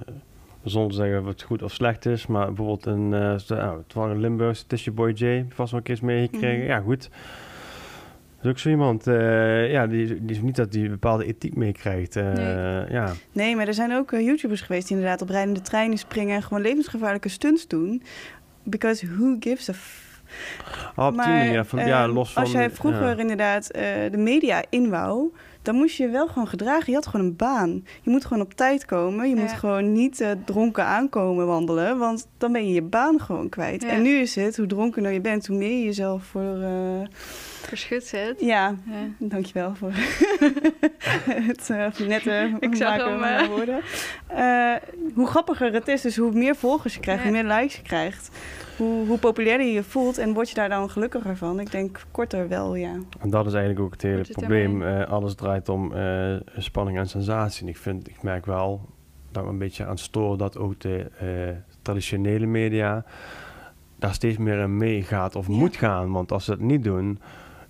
zonder te zeggen wat goed of slecht is, maar bijvoorbeeld een, st- nou, het was een Limburgse Tisha Boy J, vast wel een keer meegekregen. Mhm. Ja, goed. Dat is ook zo iemand, eh, ja, die, die is niet dat die bepaalde ethiek meekrijgt. eh, Nee. Ja, Nee, maar er zijn ook YouTubers geweest... die inderdaad op rijdende treinen springen... en gewoon levensgevaarlijke stunts doen. Because who gives a... F Oh, op die manier, van, ja, ehm, los van... Als jij vroeger ja. inderdaad de media in wou... dan moest je je wel gewoon gedragen. Je had gewoon een baan. Je moet gewoon op tijd komen. Je moet gewoon niet eh, dronken aankomen wandelen... want dan ben je je baan gewoon kwijt. Ja. En nu is het, hoe dronkener je bent... hoe meer je jezelf voor... eh, verschut zet. ja, Ja. Dankjewel voor *laughs* het eh, nette Ik maken hem, mijn woorden. Hoe grappiger het is, dus hoe meer volgers je krijgt, hoe meer likes je krijgt. Hoe, hoe populairder je je voelt en word je daar dan gelukkiger van? Ik denk korter wel, ja. En dat is eigenlijk ook het hele het probleem. Eh, alles draait om eh, spanning en sensatie. En ik, vind, ik merk wel dat we een beetje aan het storen dat ook de eh, traditionele media daar steeds meer in meegaat of Ja. moet gaan. Want als ze het niet doen,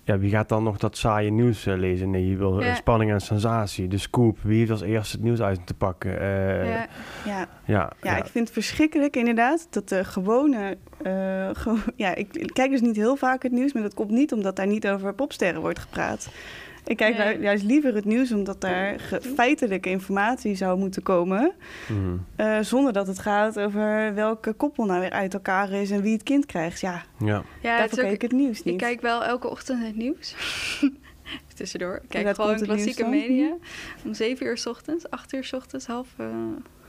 ja, wie gaat dan nog dat saaie nieuws lezen? Nee, je wil Ja. spanning en sensatie. De scoop, wie heeft als eerste het nieuws uit te pakken? Eh, Ja. Ja, ja, ja, ik vind het verschrikkelijk inderdaad dat de gewone... eh, ja, ik, kijk dus niet heel vaak het nieuws, maar dat komt niet omdat daar niet over popsterren wordt gepraat. Ik kijk Nee. juist liever het nieuws omdat daar feitelijke informatie zou moeten komen... Mhm. Eh, zonder dat het gaat over welke koppel nou weer uit elkaar is en wie het kind krijgt. Ja, ja. Ja, daarvoor kijk ik het nieuws niet. ik kijk wel elke ochtend het nieuws. *laughs* Tussendoor. Ik kijk gewoon klassieke media. Om 7 uur s ochtends, 8 uur s ochtends, half eh,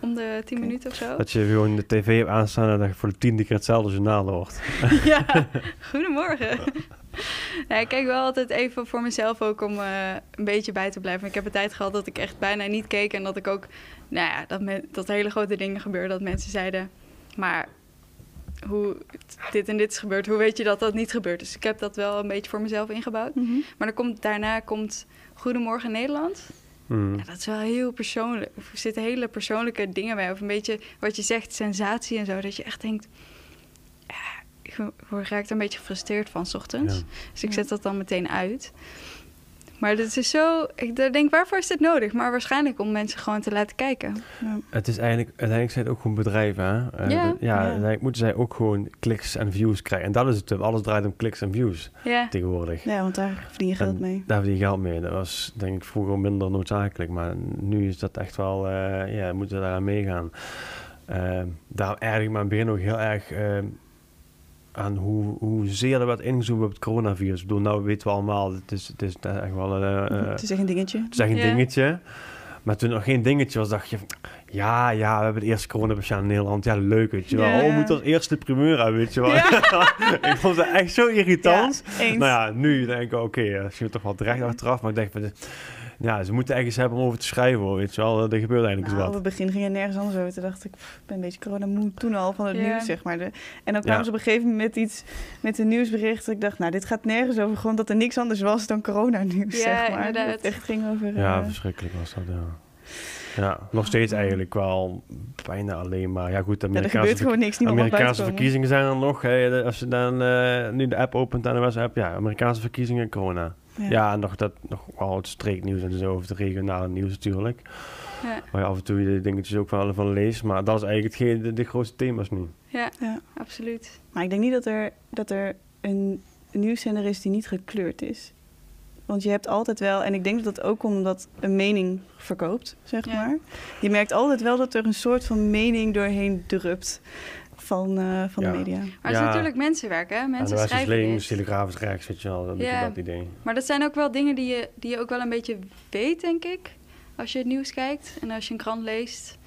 om de 10 Oké. minuten of zo. Dat je gewoon de tv hebt aanstaan en dat je voor de tiende keer hetzelfde journaal hoort. *laughs* ja, *laughs* goedemorgen. ja, ik kijk wel altijd even voor mezelf ook om eh, een beetje bij te blijven. Ik heb een tijd gehad dat ik echt bijna niet keek. En dat ik ook, nou ja, dat, me, dat hele grote dingen gebeurden. Dat mensen zeiden, maar hoe dit en dit is gebeurd, hoe weet je dat dat niet gebeurt? Dus ik heb dat wel een beetje voor mezelf ingebouwd. Mhm. Maar dan komt, daarna komt Goedemorgen Nederland. Mhm. Ja, dat is wel heel persoonlijk. Er zitten hele persoonlijke dingen bij. Of een beetje wat je zegt, sensatie en zo. Dat je echt denkt... Ja, ik word- raak er een beetje gefrustreerd van, s ochtends. Ja. Dus ik Ja. zet dat dan meteen uit. Maar dit is zo... Ik denk, waarvoor is dit nodig? Maar waarschijnlijk om mensen gewoon te laten kijken. Ja. Het is eigenlijk, uiteindelijk zijn het ook gewoon bedrijven. Hè? Eh, Ja. ja, Ja. uiteindelijk moeten zij ook gewoon kliks en views krijgen. En dat is het, alles draait om kliks en views Ja, tegenwoordig. ja, want daar verdien je geld En mee. Daar verdien je geld mee. Dat was denk ik vroeger minder noodzakelijk. Maar nu is dat echt wel, eh, ja, moeten we daaraan meegaan. Uh, daarom erg ik me aan het begin ook heel erg aan hoe, hoezeer er werd ingezoomd op het coronavirus. Ik bedoel, nou weten we allemaal, het is, het is echt wel een, eh, het is echt een dingetje. het is echt een Ja. dingetje. Maar toen nog geen dingetje was, dacht je... Ja, ja, we hebben de eerste coronapatiënt in Nederland. Ja, leuk, weet je wel. Ja. Oh, we moeten als eerste primeur hebben, weet je wel. Ja. *laughs* ik vond het echt zo irritant. Ja, eens. Nou ja, nu denk ik, oké, eh, misschien toch wel terecht achteraf. Maar ik denk, ja, ze moeten ergens hebben om over te schrijven, hoor, weet je wel. Er gebeurt eigenlijk Nou, eens op wat. het begin ging het nergens anders over. Toen dacht ik, pff, ik ben een beetje coronamoe toen al van het Ja. nieuws, zeg maar. De, en dan kwamen Ja. ze op een gegeven moment met iets, met een nieuwsbericht. dat Ik dacht, nou, dit gaat nergens over. Gewoon dat er niks anders was dan coronanieuws, Ja, zeg maar. inderdaad. Het echt ging over... Ja, eh, verschrikkelijk was dat, ja. Ja, nog steeds eigenlijk wel bijna alleen maar. Ja, goed, de ja, er Amerikaanse, gebeurt gewoon niks. Amerikaanse verkiezingen zijn er nog. Hè, als je dan eh, nu de app opent aan de WhatsApp, ja, Amerikaanse verkiezingen, corona. Ja, en nog, dat, nog wel het streeknieuws en zo, of het regionale nieuws natuurlijk. ja, Waar je af en toe de dingetjes ook wel van leest. Maar dat is eigenlijk hetgeen, de, de grootste thema's nu. ja, Ja. absoluut. Maar ik denk niet dat er, dat er een nieuwszender is die niet gekleurd is. Want je hebt altijd wel, en ik denk dat dat ook omdat een mening verkoopt, zeg Ja. maar. Je merkt altijd wel dat er een soort van mening doorheen drupt van, eh, van Ja. de media. Maar het is Ja. natuurlijk mensenwerk, hè? Mensen is schrijven links, dit. Telegraaf is rechts, weet je wel. Dat Ja. dat idee. Maar dat zijn ook wel dingen die je, die je ook wel een beetje weet, denk ik. Als je het nieuws kijkt en als je een krant leest.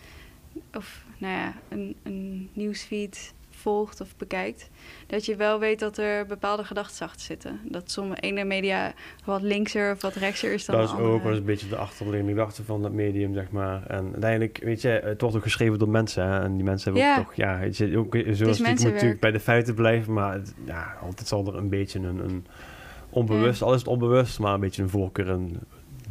Of nou ja, een, een nieuwsfeed volgt of bekijkt. Dat je wel weet dat er bepaalde gedachten achter zitten. Dat sommige ene media wat linkser of wat rechtser is dan Dat de is ook wel eens een beetje de achterliggende gedachte van dat medium, zeg maar. En uiteindelijk, weet je, het wordt ook geschreven door mensen. Hè? En die mensen hebben Ja. ook toch, ja, weet je, ook, zoals je moet natuurlijk bij de feiten blijven. Maar het- ja, altijd zal er een beetje een, een onbewust, al is het onbewust, maar een beetje een voorkeur en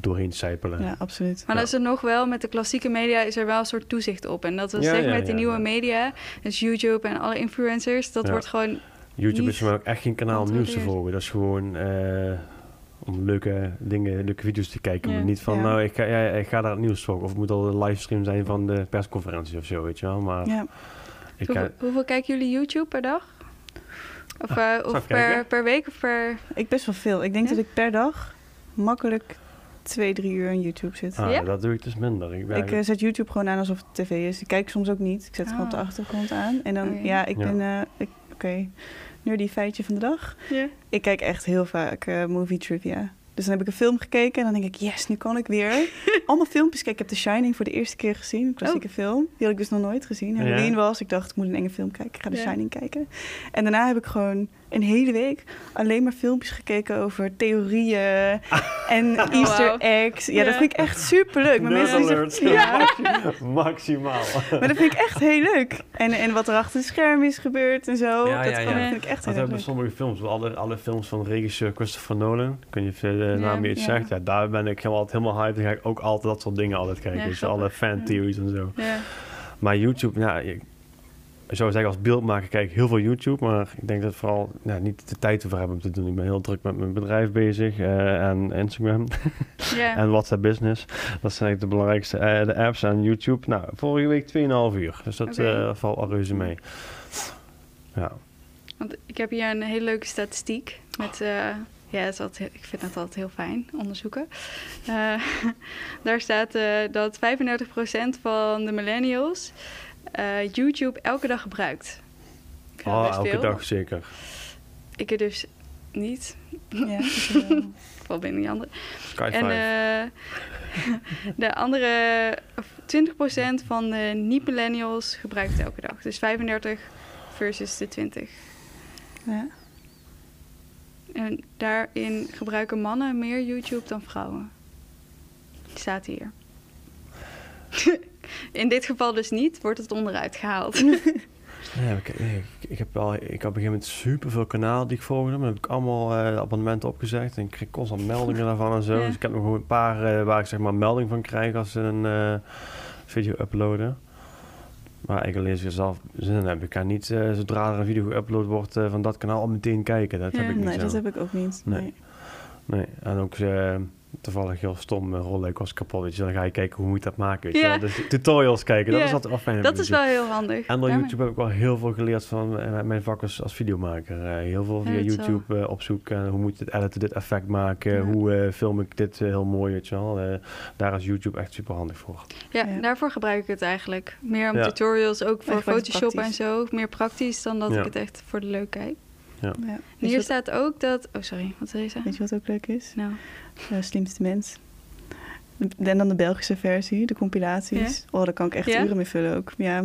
doorheen sijpelen. Ja, absoluut. Maar Ja. dan is er nog wel, met de klassieke media is er wel een soort toezicht op. En dat wil Ja, met de ja, nieuwe ja. media, dus YouTube en alle influencers, dat Ja. wordt gewoon... YouTube niet is voor mij ook echt geen kanaal om nieuws te volgen. Dat is gewoon eh, om leuke dingen, leuke video's te kijken. Ja. Maar niet van, Ja. nou, ik ga, ja, ik ga daar het nieuws volgen. Of het moet al een livestream zijn van de persconferentie of zo, weet je wel. Maar Ja. ik Hoeveel, ga, hoeveel kijken jullie YouTube per dag? Of, eh, zal of per, week of per... Ik best wel veel. Ik denk Ja? dat ik per dag makkelijk twee, drie uur aan YouTube zit. ah, Ja? dat doe ik dus minder. Ik, ben, Ik eh, zet YouTube gewoon aan alsof het tv is. Ik kijk soms ook niet. Ik zet het gewoon op de Ah. achtergrond aan. En dan, Oké. ja, ik Ja. ben... eh, ik- Oké, nerdy feitje van de dag. Ja. Ik kijk echt heel vaak eh, movie trivia. Dus dan heb ik een film gekeken en dan denk ik, yes, nu kan ik weer. *laughs* Allemaal filmpjes. Kijk, ik heb The Shining voor de eerste keer gezien. Een klassieke film. Die had ik dus nog nooit gezien. Ja. Halloween was. Ik dacht, ik moet een enge film kijken. Ik ga The Ja. Shining kijken. En daarna heb ik gewoon een hele week alleen maar filmpjes gekeken over theorieën *laughs* en Easter eggs. Ja, dat vind ik echt superleuk. Maar Nerd mensen die alert. zeggen, ja, Maxi- *laughs* Maximaal. maar dat vind ik echt heel leuk. En, en wat er achter het scherm is gebeurd en zo. Ja, dat ja, kan- ja. vind ik echt Dat heel hebben leuk. sommige films, alle, alle films van regisseur Christopher Nolan. Kun je de Ja, naam iets ja. zegt? Ja, daar ben ik helemaal, altijd helemaal hyped. Dan ga ik ook altijd dat soort dingen altijd kijken. Ja, dus alle fan theories en zo. Ja. Maar YouTube, ja, ik ik zou zeggen als beeldmaker kijk ik heel veel YouTube. Maar ik denk dat ik vooral ja, niet de tijd ervoor heb om te doen. Ik ben heel druk met mijn bedrijf bezig. eh, en Instagram *laughs* en WhatsApp Business. Dat zijn eigenlijk de belangrijkste. eh, de apps en YouTube. Nou, vorige week 2,5 uur. Dus dat eh, valt al reuze mee. Ja. Want ik heb hier een hele leuke statistiek met... ja, het is altijd, heel- ik vind het altijd heel fijn, onderzoeken. *laughs* Daar staat dat 35% van de millennials eh, YouTube elke dag gebruikt. Ik Oh, elke veel. dag zeker. Ik er dus niet. Ja, *laughs* val binnen die andere. Sky En 5. eh, *laughs* de andere, of 20% van de niet-millennials gebruikt het elke dag. Dus 35 versus de 20. ja. En daarin gebruiken mannen meer YouTube dan vrouwen. Staat hier. *laughs* In dit geval dus niet, wordt het onderuit gehaald. *laughs* Ja, ik, ik, ik heb wel, ik had op een gegeven moment superveel kanalen die ik volgde. Maar heb ik allemaal eh, abonnementen opgezegd. En ik kreeg constant meldingen daarvan en zo. Ja. Dus ik heb nog gewoon een paar eh, waar ik zeg maar melding van krijg als ze een eh, video uploaden. Maar ik lees er zelf zin in heb. Ik kan niet zodra er een video geüpload wordt van dat kanaal al meteen kijken. Dat Ja. heb ik niet Nee, zo. dat heb ik ook niet. Nee. Nee. Nee, en ook eh, toevallig heel stom, uh, rolluik was kapot. Weet je, dan ga je kijken hoe moet ik dat maken. Weet je wel. Dus tutorials kijken, dat is altijd wel fijn. Dat is zien. wel heel handig. En door YouTube heb ik wel heel veel geleerd van eh, mijn vak als, als videomaker. Eh, heel veel via YouTube eh, opzoeken. hoe moet je dit editen, dit effect maken? Ja. Hoe eh, film ik dit eh, heel mooi, weet je wel. Eh, daar is YouTube echt super handig voor. Ja, Ja. daarvoor gebruik ik het eigenlijk. Meer om Ja. tutorials, ook voor Photoshop praktisch. en zo. Meer praktisch dan dat Ja. ik het echt voor de leuk kijk. Ja. Je hier wat, staat ook dat... Oh, sorry. Wat wil je zeggen? weet je wat ook leuk is? Nou, De slimste mens. En dan de Belgische versie, de compilaties. Oh, daar kan ik echt Ja? uren mee vullen ook. Ja.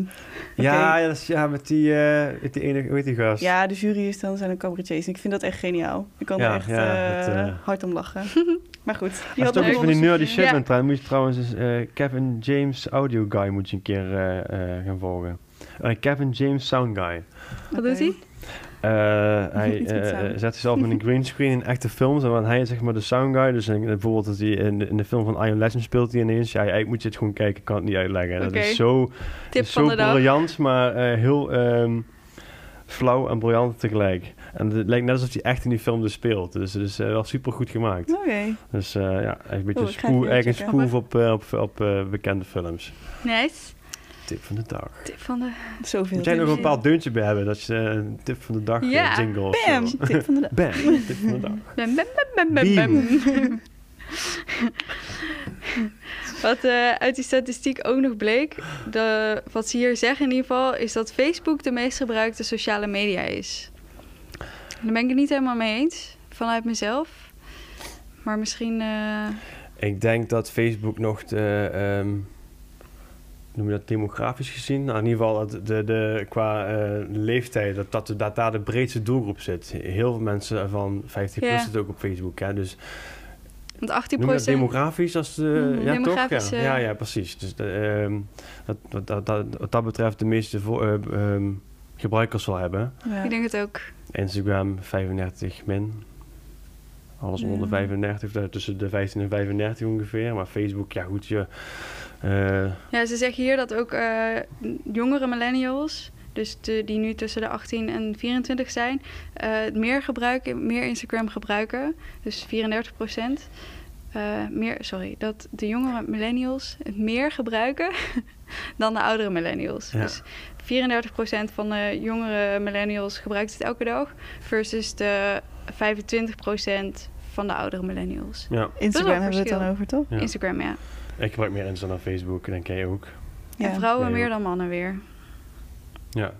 Ja, ja, dat is, ja, met die, eh, met die ene, hoe heet die gast? ja de jury is dan zijn de cabaretiers. En ik vind dat echt geniaal. Ik kan Ja, er echt ja, eh, dat, eh, hard om lachen. *laughs* maar goed. Als Die je had toch nog iets een van die nerdy shit Ja. bent, trouwens, moet je trouwens eens, eh, Kevin James Audio Guy moet je een keer eh, eh, gaan volgen. Eh, Kevin James Sound Guy. wat doet hij? Eh, *laughs* hij eh, zet zichzelf in een green screen in echte films. En want hij is zeg maar de sound guy. Dus in- bijvoorbeeld dat hij in de, in de film van Iron Legend speelt hij ineens. Ja, eigenlijk moet je het gewoon kijken. Ik kan het niet uitleggen. Dat Oké. is zo, Tip is van zo dag. briljant, maar eh, heel ehm, flauw en briljant tegelijk. En het lijkt net alsof hij echt in die film dus speelt. Dus het is eh, wel super goed gemaakt. Oké. Dus eh, ja, een beetje Oh, een checken. spoof op, op, op bekende films. Nice. Tip van de dag. Tip van de... Zoveel. Moet jij nog een bepaald deuntje bij hebben? Dat je eh, een tip van de dag eh, Ja. jingle Bam! Tip van de dag. Bam, tip van de dag. *laughs* Bam, bam, bam, bam, bam, bam. *laughs* Wat eh, uit die statistiek ook nog bleek, de, wat ze hier zeggen in ieder geval, is dat Facebook de meest gebruikte sociale media is. Daar ben ik het niet helemaal mee eens, vanuit mezelf. Maar misschien... eh, Ik denk dat Facebook nog de, ehm, noem je dat demografisch gezien? Nou, in ieder geval dat de, de, qua eh, leeftijd, dat, dat, dat daar de breedste doelgroep zit. Heel veel mensen van 50 plus Ja. zitten ook op Facebook. Hè? Dus want 18 noem je dat demografisch? Als de, Mhm, ja, toch? demografisch, Ja. ja, ja, precies. Dus de, ehm, dat, dat, dat, dat, wat dat betreft de meeste eh, ehm, gebruikers zal hebben. Ja. Ik denk het ook. Instagram 35 min. Alles onder de 35, daar tussen de 15 en 35 ongeveer. Maar Facebook, ja goed, je... eh, Ja, ze zeggen hier dat ook eh, jongere millennials, dus de, die nu tussen de 18 en 24 zijn, eh, meer gebruiken, meer Instagram gebruiken. Dus 34 procent. meer, sorry, dat de jongere millennials het meer gebruiken *laughs* dan de oudere millennials. Ja. Dus 34% van de jongere millennials gebruikt het elke dag, versus de 25% van de oudere millennials. ja, Instagram hebben we het dan over, toch? ja. Instagram, ja. Ik gebruik meer Insta dan Facebook, denk jij ook. En vrouwen meer ook. dan mannen weer. Ja,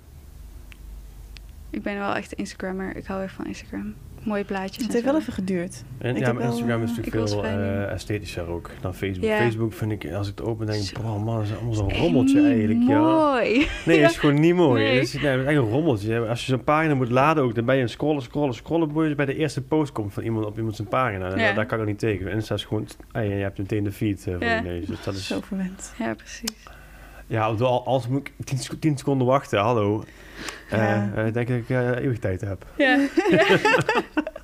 Ik ben wel echt een Instagrammer. Ik hou echt van Instagram. Mooie plaatjes. Het heeft wel even geduurd. en Ik ja, heb maar wel, Instagram is eh, natuurlijk veel eh, esthetischer ook dan Facebook. Ja. Facebook vind ik, als ik het open denk, oh man, dat is allemaal zo'n rommeltje niet eigenlijk. Ja. Nee, dat is *laughs* gewoon niet mooi. Nee. Het is, nee, het is echt een rommeltje. Als je zo'n pagina moet laden ook, dan ben je het scrollen, scrollen, scrollen. Boy, bij de eerste post komt van iemand op iemand zijn pagina. En Ja. daar, daar kan ik ook niet tegen. Insta is gewoon, ah, ja, je hebt meteen de feed eh, Ja. neus. Dus dat is, Zo verwend. Ja, precies. Ja, op de- al- als moet ik 10 sec- 10 seconden wachten, hallo. Eh Ja. eh, denk ik dat ik eh, eeuwig tijd heb. Ja.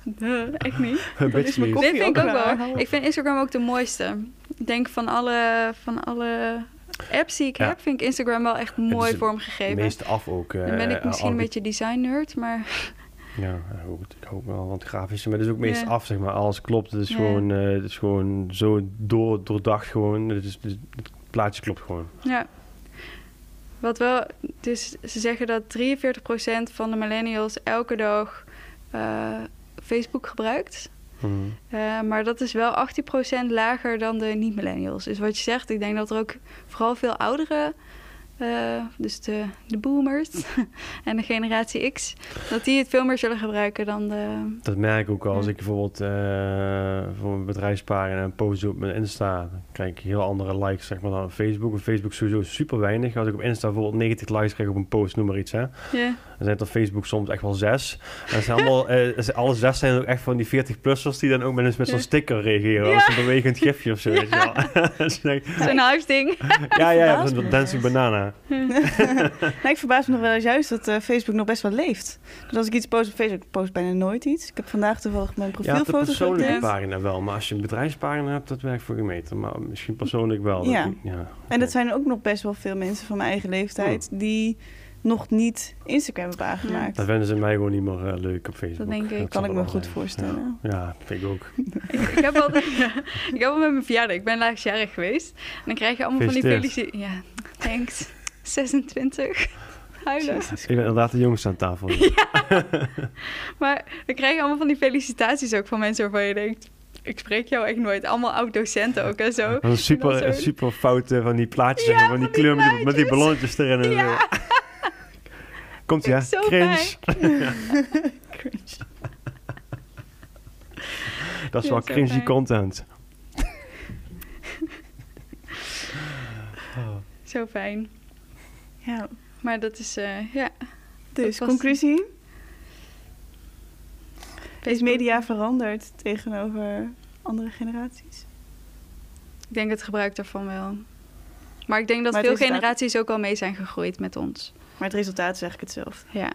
Duh, *laughs* echt niet. *laughs* Dit vind ik ook wel. Ik vind Instagram ook de mooiste. Ik denk van alle, van alle apps die ik Ja. heb, vind ik Instagram wel echt mooi vormgegeven. Meest af ook. eh, Dan ben ik misschien een beetje design nerd, maar *laughs* Ja, goed, ik hoop wel, want grafische, maar het is ook meest Ja. af, zeg maar. Alles klopt. Het is, Ja. gewoon, eh, het is gewoon zo door, doordacht gewoon. Het, is, het, is- het plaatje klopt gewoon. ja. Wat wel, dus ze zeggen dat 43% van de millennials elke dag eh, Facebook gebruikt. Mhm. Eh, maar dat is wel 18% lager dan de niet-millennials. Dus wat je zegt, ik denk dat er ook vooral veel ouderen, eh, dus de, de boomers *laughs* en de generatie X, dat die het veel meer zullen gebruiken dan de. Dat merk ik ook al. Als ik bijvoorbeeld eh, voor mijn bedrijfspagina een post doe op mijn Insta, dan krijg ik heel andere likes zeg maar, dan op Facebook. Op Facebook sowieso super weinig. Als ik op Insta bijvoorbeeld 90 likes krijg op een post, noem maar iets. Hè. Ja, Dan zijn op Facebook soms echt wel zes. En zijn allemaal, *laughs* eh, alle zes zijn ook echt van die 40-plussers die dan ook met, een- met zo'n Ja. sticker reageren. Ja. Als een bewegend gifje of zo. je ik, zo'n huisding. ja, ja, ja, zo'n dancing banana. *laughs* Nou, ik verbaas me nog wel eens juist dat eh, Facebook nog best wel leeft. Dus als ik iets post op Facebook, ik post bijna nooit iets. Ik heb vandaag toevallig mijn Ja, de persoonlijke pagina wel. Maar als je een bedrijfspagina hebt, dat werkt voor gemeente. Maar misschien persoonlijk wel. dat Ja. ik- ja. En dat zijn ook nog best wel veel mensen van mijn eigen leeftijd die nog niet Instagram hebben aangemaakt. Dat vinden ze mij gewoon niet meer eh, leuk op Facebook. Dat denk ik. zal kan ik me goed zijn. voorstellen. Ja, ja vind ik ook. *laughs* *laughs* ik, heb al, ik heb al met mijn verjaardag, ik ben laatstjarig geweest. En dan krijg je allemaal van die felicitaties. Ja, thanks. 26. Huilen. Jezus. Ik ben inderdaad de jongste aan tafel. *laughs* Maar dan krijg je allemaal van die felicitaties ook van mensen waarvan je denkt... Ik spreek jou echt nooit. Allemaal oud-docenten ook en zo. Dat is een super, En super foute van die plaatjes, Ja, maar, van die van die kleur met die, met die plaatjes. ballonnetjes erin. En Ja. zo. Komt ja, zo cringe. *laughs* Cringe. Dat is wel cringy fijn. content. Oh. *laughs* Zo fijn. Ja, Maar dat is, eh, ja... dus was- conclusie. Is media veranderd tegenover andere generaties? Ik denk het gebruik daarvan wel. Maar ik denk dat Maar veel generaties ook al mee zijn gegroeid met ons. Maar het resultaat is eigenlijk hetzelfde. Ja.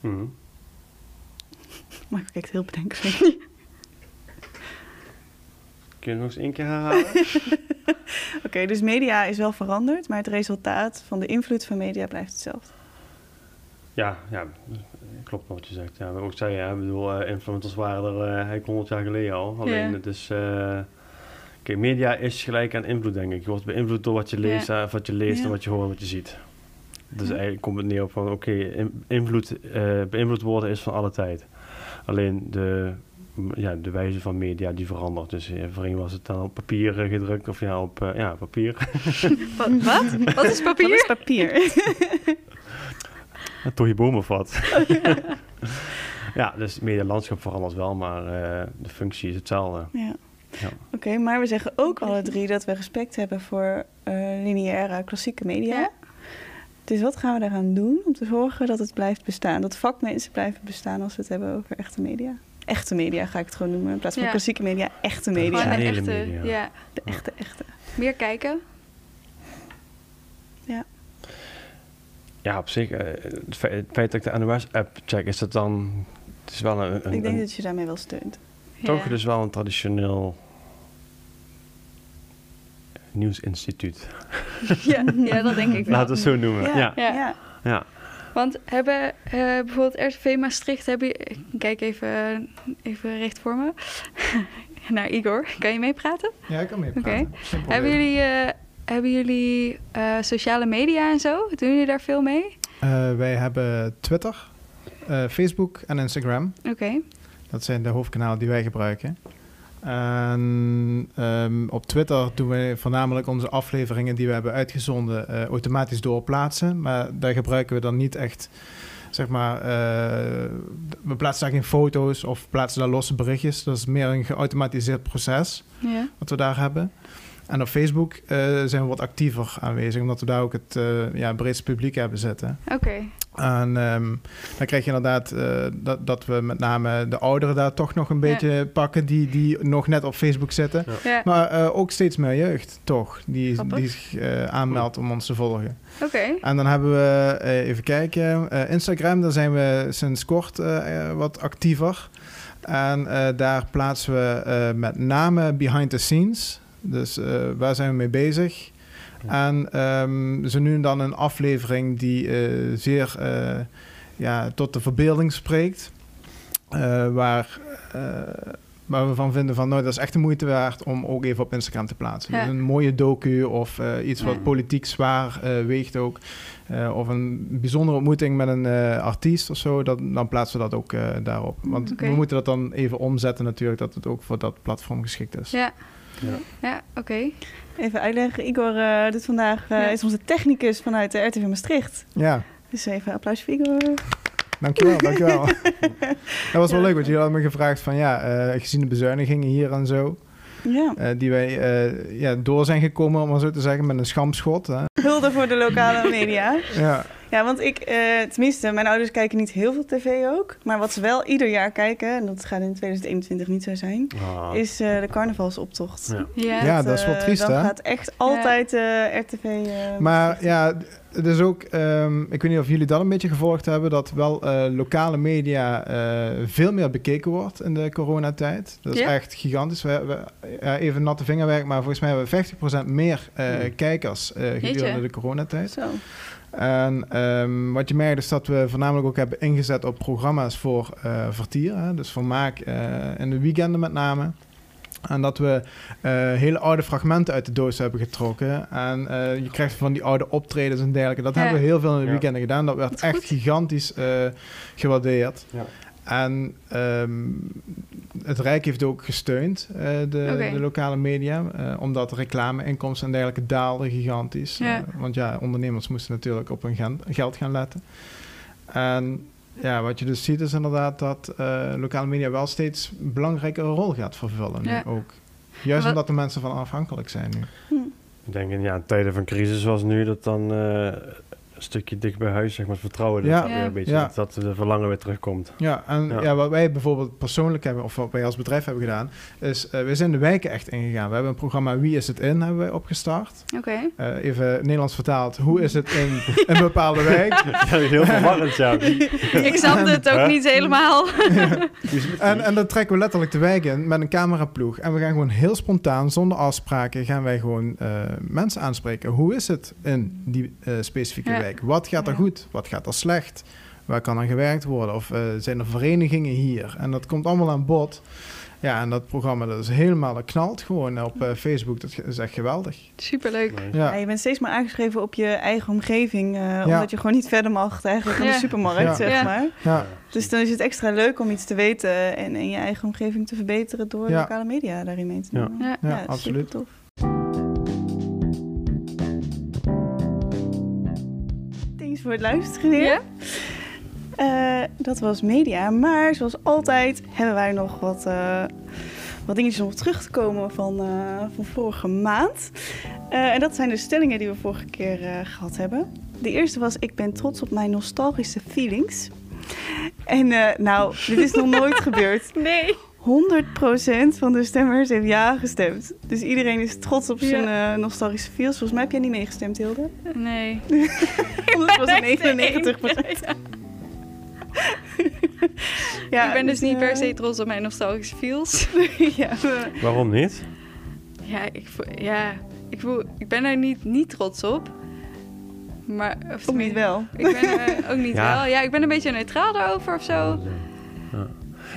Mhm. *laughs* Maar ik kijk heel bedenkelijk. Kun je nog eens één keer herhalen? *laughs* Oké, dus media is wel veranderd, maar het resultaat van de invloed van media blijft hetzelfde. ja, ja, klopt wat je zegt. Ja, wat ik zei, ja, ik bedoel, eh, influencers waren er eh eigenlijk 100 jaar geleden al. Alleen Ja. het is... eh, Kijk, media is gelijk aan invloed, denk ik. Je wordt beïnvloed door wat je leest, eh, of wat je leest en wat je hoort en wat je ziet. Dus Ja. eigenlijk komt het neer op van, oké, in- invloed, eh, beïnvloed worden is van alle tijd. Alleen de, ja, de wijze van media die verandert. Dus eh, voorheen was het dan op papier eh, gedrukt of ja, op ja, papier. *laughs* Wat? Wat, wat is Wat papier? is papier? Door je boom of wat. ja, dus het medialandschap verandert wel, maar eh, de functie is hetzelfde. ja. Ja. Oké, maar we zeggen ook alle drie dat we respect hebben voor eh, lineaire klassieke media. Ja. Dus wat gaan we daaraan doen om te zorgen dat het blijft bestaan? Dat vakmensen blijven bestaan als we het hebben over echte media. Echte media ga ik het gewoon noemen. In plaats van Ja. klassieke media, echte Gewoon media. de echte, media. ja. De echte, echte. Meer kijken. Ja, op zich, eh, het fe- het feit dat ik de NOS-app check, is dat dan Het is wel een, een, Ik denk een- dat je daarmee wel steunt. toch Ja. dus wel een traditioneel nieuwsinstituut. *laughs* Ja, ja, dat denk ik *laughs* wel. Laten we het zo noemen. Ja, ja. Ja. ja. ja. Want hebben eh, bijvoorbeeld RTV Maastricht, heb je, ik kijk even, even recht voor me, *laughs* naar Igor. Kan je meepraten? Ja, ik kan mee Oké. Hebben jullie, eh, hebben jullie eh, sociale media en zo? Doen jullie daar veel mee? Eh, wij hebben Twitter, eh, Facebook en Instagram. Oké. Dat zijn de hoofdkanalen die wij gebruiken. En ehm, op Twitter doen we voornamelijk onze afleveringen die we hebben uitgezonden eh, automatisch doorplaatsen. Maar daar gebruiken we dan niet echt, zeg maar, eh, we plaatsen daar geen foto's of plaatsen daar losse berichtjes. Dat is meer een geautomatiseerd proces Ja. wat we daar hebben. En op Facebook eh, zijn we wat actiever aanwezig, omdat we daar ook het ja, breedste publiek hebben zitten. Oké. En ehm, dan krijg je inderdaad eh, dat, dat we met name de ouderen daar toch nog een Ja. beetje pakken die, die nog net op Facebook zitten. Ja. Maar eh, ook steeds meer jeugd, toch, die, Grappig. die zich eh, aanmeldt om ons te volgen. Oké. En dan hebben we, eh, even kijken, eh, Instagram, daar zijn we sinds kort wat actiever. En eh, daar plaatsen we eh, met name behind the scenes. Dus eh, waar zijn we mee bezig? Ja. En ehm, zo nu en dan een aflevering die eh, zeer eh, ja, tot de verbeelding spreekt. Eh, waar, eh, waar we van vinden van, nou, dat is echt de moeite waard om ook even op Instagram te plaatsen. Ja. Dus een mooie docu of eh, iets wat politiek zwaar eh, weegt ook. Eh, of een bijzondere ontmoeting met een eh, artiest of zo, dat, dan plaatsen we dat ook eh, daarop. Want we moeten dat dan even omzetten natuurlijk, dat het ook voor dat platform geschikt is. Ja. Ja. Ja, oké. Even uitleggen. Igor eh doet vandaag, eh, Ja. is onze technicus vanuit de RTV Maastricht. Ja, Dus even een applaus voor Igor. dankjewel, dankjewel. *laughs* dat was wel leuk, want jullie hadden me gevraagd van ja, eh, gezien de bezuinigingen hier en zo, Ja, eh, die wij eh, ja, door zijn gekomen, om maar zo te zeggen, met een schampschot. Hè? hulde voor de lokale *laughs* media. Ja, Ja, want ik, eh, tenminste, mijn ouders kijken niet heel veel tv ook. Maar wat ze wel ieder jaar kijken, en dat gaat in 2021 niet zo zijn, Ah. is eh, de carnavalsoptocht. Ja. Ja. Ja, dat is wel eh, triest, Dan hè? gaat echt altijd eh, RTV... eh, maar ja, het is ook, ehm, ik weet niet of jullie dat een beetje gevolgd hebben, dat wel eh, lokale media eh, veel meer bekeken wordt in de coronatijd. Dat is Ja? echt gigantisch. We, we, ja, even natte vingerwerk, maar volgens mij hebben we 50% meer eh, Hmm. kijkers eh, gedurende de coronatijd. Zo. En ehm, wat je merkt is dat we voornamelijk ook hebben ingezet op programma's voor eh vertier. Hè? Dus vermaak eh, in de weekenden met name. En dat we eh, hele oude fragmenten uit de doos hebben getrokken. En eh, je krijgt van die oude optredens en dergelijke. Dat Ja. hebben we heel veel in de Ja. weekenden gedaan. Dat werd Dat echt goed. gigantisch eh, gewaardeerd. Ja. En ehm, het Rijk heeft ook gesteund, eh, de, de lokale media. eh, omdat reclameinkomsten en dergelijke daalden gigantisch. Ja. Eh, want ja, ondernemers moesten natuurlijk op hun gen- geld gaan letten. En ja, wat je dus ziet is inderdaad dat eh, lokale media wel steeds een belangrijkere rol gaat vervullen. nu Ja. ook. Juist Wat- omdat de mensen van afhankelijk zijn nu. Ik denk in ja, in tijden van crisis zoals nu, dat dan eh, stukje dicht bij huis, zeg maar, het vertrouwen, dat Ja. dat weer een beetje, Ja. dat, dat de verlangen weer terugkomt. Ja, en Ja. ja. wat wij bijvoorbeeld persoonlijk hebben, of wat wij als bedrijf hebben gedaan, is uh, we zijn de wijken echt ingegaan. We hebben een programma Wie is het in, hebben wij opgestart. Oké. Uh, even Nederlands vertaald, hoe is het in *laughs* een bepaalde wijk? *laughs* Ja, heel verwarrend, ja. *laughs* Ik snapte het ook niet helemaal. En, en dan trekken we letterlijk de wijk in met een cameraploeg. En we gaan gewoon heel spontaan, zonder afspraken, gaan wij gewoon uh, mensen aanspreken. Hoe is het in die uh, specifieke Ja. Wat gaat er Ja. goed? Wat gaat er slecht? Waar kan er gewerkt worden? Of uh, zijn er verenigingen hier? En dat komt allemaal aan bod. Ja, en dat programma dat is helemaal dat knalt gewoon op uh, Facebook. Dat is echt geweldig. Superleuk. Ja. Ja, je bent steeds maar aangeschreven op je eigen omgeving. eh, Omdat je gewoon niet verder mag eigenlijk aan Ja. de supermarkt, Ja. zeg Ja. maar. Ja, Dus dan is het extra leuk om iets te weten en, en je eigen omgeving te verbeteren door Ja. lokale media daarin mee te Ja. nemen. Ja. Absoluut. supertof. Voor het luisteren weer. Ja? Eh, dat was media, maar zoals altijd hebben wij nog wat, eh, wat dingetjes om op terug te komen van, eh, van vorige maand. En dat zijn de stellingen die we vorige keer eh, gehad hebben. De eerste was, ik ben trots op mijn nostalgische feelings. En nou, dit is nog nooit *laughs* gebeurd. Nee. 100% van de stemmers heeft ja gestemd. Dus iedereen is trots op zijn Ja. eh, nostalgische feels. Volgens mij heb jij niet meegestemd, Hilde. Nee. *laughs* Anders was het ben echt de 99%. *laughs* Ja, ik ben dus niet per eh, se trots op mijn nostalgische feels. *laughs* ja, Waarom niet? ja, ik, voel, ja ik, voel, ik ben er niet, niet trots op. Maar, of ook niet wel. Ik ben er ook niet Ja. wel. Ja, ik ben een beetje neutraal daarover of zo.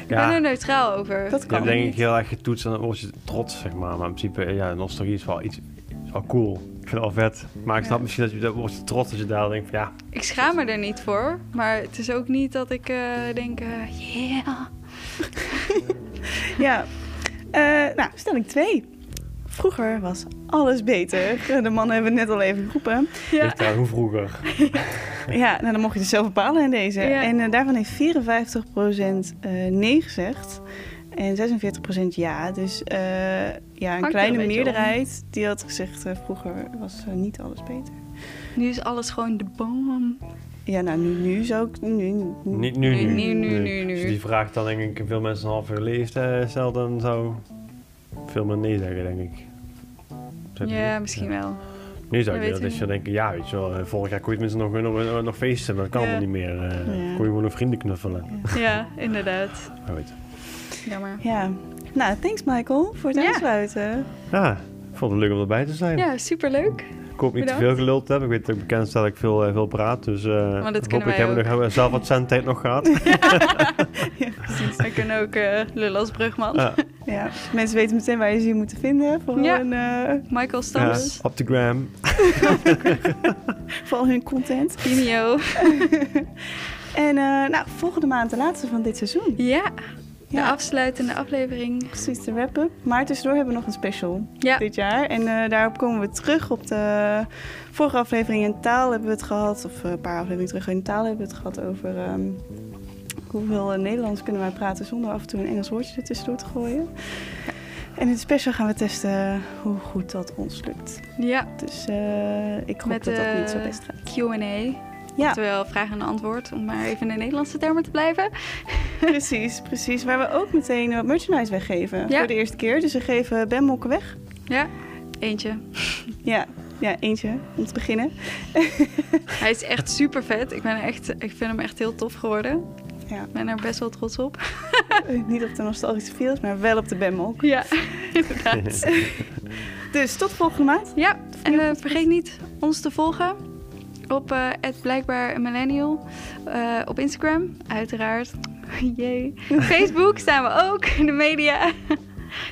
Ja. Ik ben Ja, er neutraal over. Dat kan hebt denk ik heel erg getoetst en dan word je trots, zeg maar. Maar in principe, ja, nostalgie is wel iets is wel cool. Ik vind het wel vet. Maar ik snap Ja. misschien dat je dat wordt je trots als je daar denkt van ja, Ik schaam me er niet voor. Maar het is ook niet dat ik eh, denk, eh, yeah. *laughs* Ja. Eh, nou, stelling 2. Vroeger was alles beter. De mannen hebben het net al even geroepen. Ja. hoe vroeger. *laughs* Ja, nou dan mocht je het zelf bepalen in deze. Ja. En eh, daarvan heeft 54% eh nee gezegd. En 46% ja. Dus eh, ja, een kleine een meerderheid die had gezegd... vroeger was niet alles beter. Nu is alles gewoon de boom. Ja, nou nu, nu zou ik... Nu, nu, Niet nu, Nu, nu. nu, nu, nu, nu. Als je die vraag dan denk ik veel mensen een half uur leeft, eh, stel dan zou veel meer nee zeggen, denk ik. Ja, misschien wel. Nu zou Dat ik dat we je denken, ja, weet je wel, eh, vorig jaar kon je tenminste nog, nog, nog feesten, maar dat kan Ja. allemaal niet meer. eh Ja. Kon je gewoon nog vrienden knuffelen. Ja, inderdaad. Maar weet. Jammer. Ja. Nou, thanks Michael voor het Ja. aansluiten. Ja, ik vond het leuk om erbij te zijn. Ja, superleuk. Ik hoop niet te veel geluld te hebben. Ik weet dat ik bekend sta dat ik veel, eh, veel praat. Dus eh dat hopelijk hebben we ook. zelf wat zendtijd nog gehad. *laughs* We kunnen ook eh lullen als brugman. Ja, Ja. Mensen weten meteen waar je ze hier moeten vinden. Voor, Ja. hun, eh, Michael ja, Stams, op de gram. *laughs* voor al hun content. Vimeo. *laughs* En eh, nou, volgende maand de laatste van dit seizoen. Ja, de Ja. afsluitende aflevering. Precies de wrap-up. Maar tussendoor hebben we nog een special Ja, dit jaar. En eh, daarop komen we terug op de vorige aflevering in taal hebben we het gehad. Of een paar afleveringen terug in taal hebben we het gehad over ehm, hoeveel eh, Nederlands kunnen wij praten zonder af en toe een Engels woordje er tussendoor te gooien. En in het special gaan we testen hoe goed dat ons lukt. ja. Dus eh, ik hoop Met dat dat eh, niet zo best gaat. Q&A. Ja, Terwijl vraag en antwoord, om maar even in de Nederlandse termen te blijven. *laughs* precies, precies. Waar we ook meteen wat merchandise weggeven Ja. voor de eerste keer. Dus we geven Ben Mokken weg. Ja, eentje. Ja, ja, eentje om te beginnen. Hij is echt super vet. Ik, ben echt, ik vind hem echt heel tof geworden. Ja. Ik ben er best wel trots op. *laughs* Eh, Niet op de nostalgische feels, maar wel op de Ben Mok. Ja, *laughs* inderdaad. *laughs* Dus tot volgende maand. Ja, en eh, vergeet niet ons te volgen op eh blijkbaar millennial. Op Instagram, uiteraard. Jee. Facebook staan we ook in de media.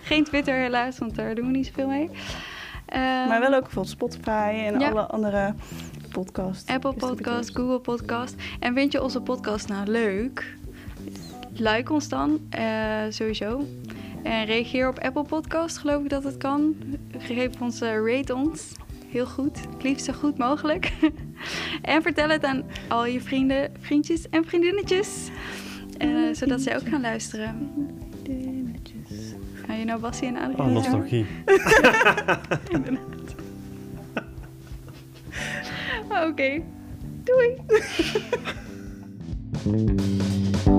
Geen Twitter helaas, want daar doen we niet zoveel mee. Maar wel ook bijvoorbeeld Spotify en Ja. alle andere podcasts. Apple Podcast, Google Podcast. En vind je onze podcast nou leuk? Like ons dan, eh, sowieso. En reageer op Apple Podcast, geloof ik dat het kan. Geef ons, eh, rate ons. Heel goed, het liefst zo goed mogelijk. *laughs* en vertel het aan al je vrienden, vriendjes en vriendinnetjes. Eh, zodat zij ook gaan luisteren. Ga je nou Bassie en Adriaan? Oh, nostalgie. *laughs* *laughs* Oké, doei. *laughs*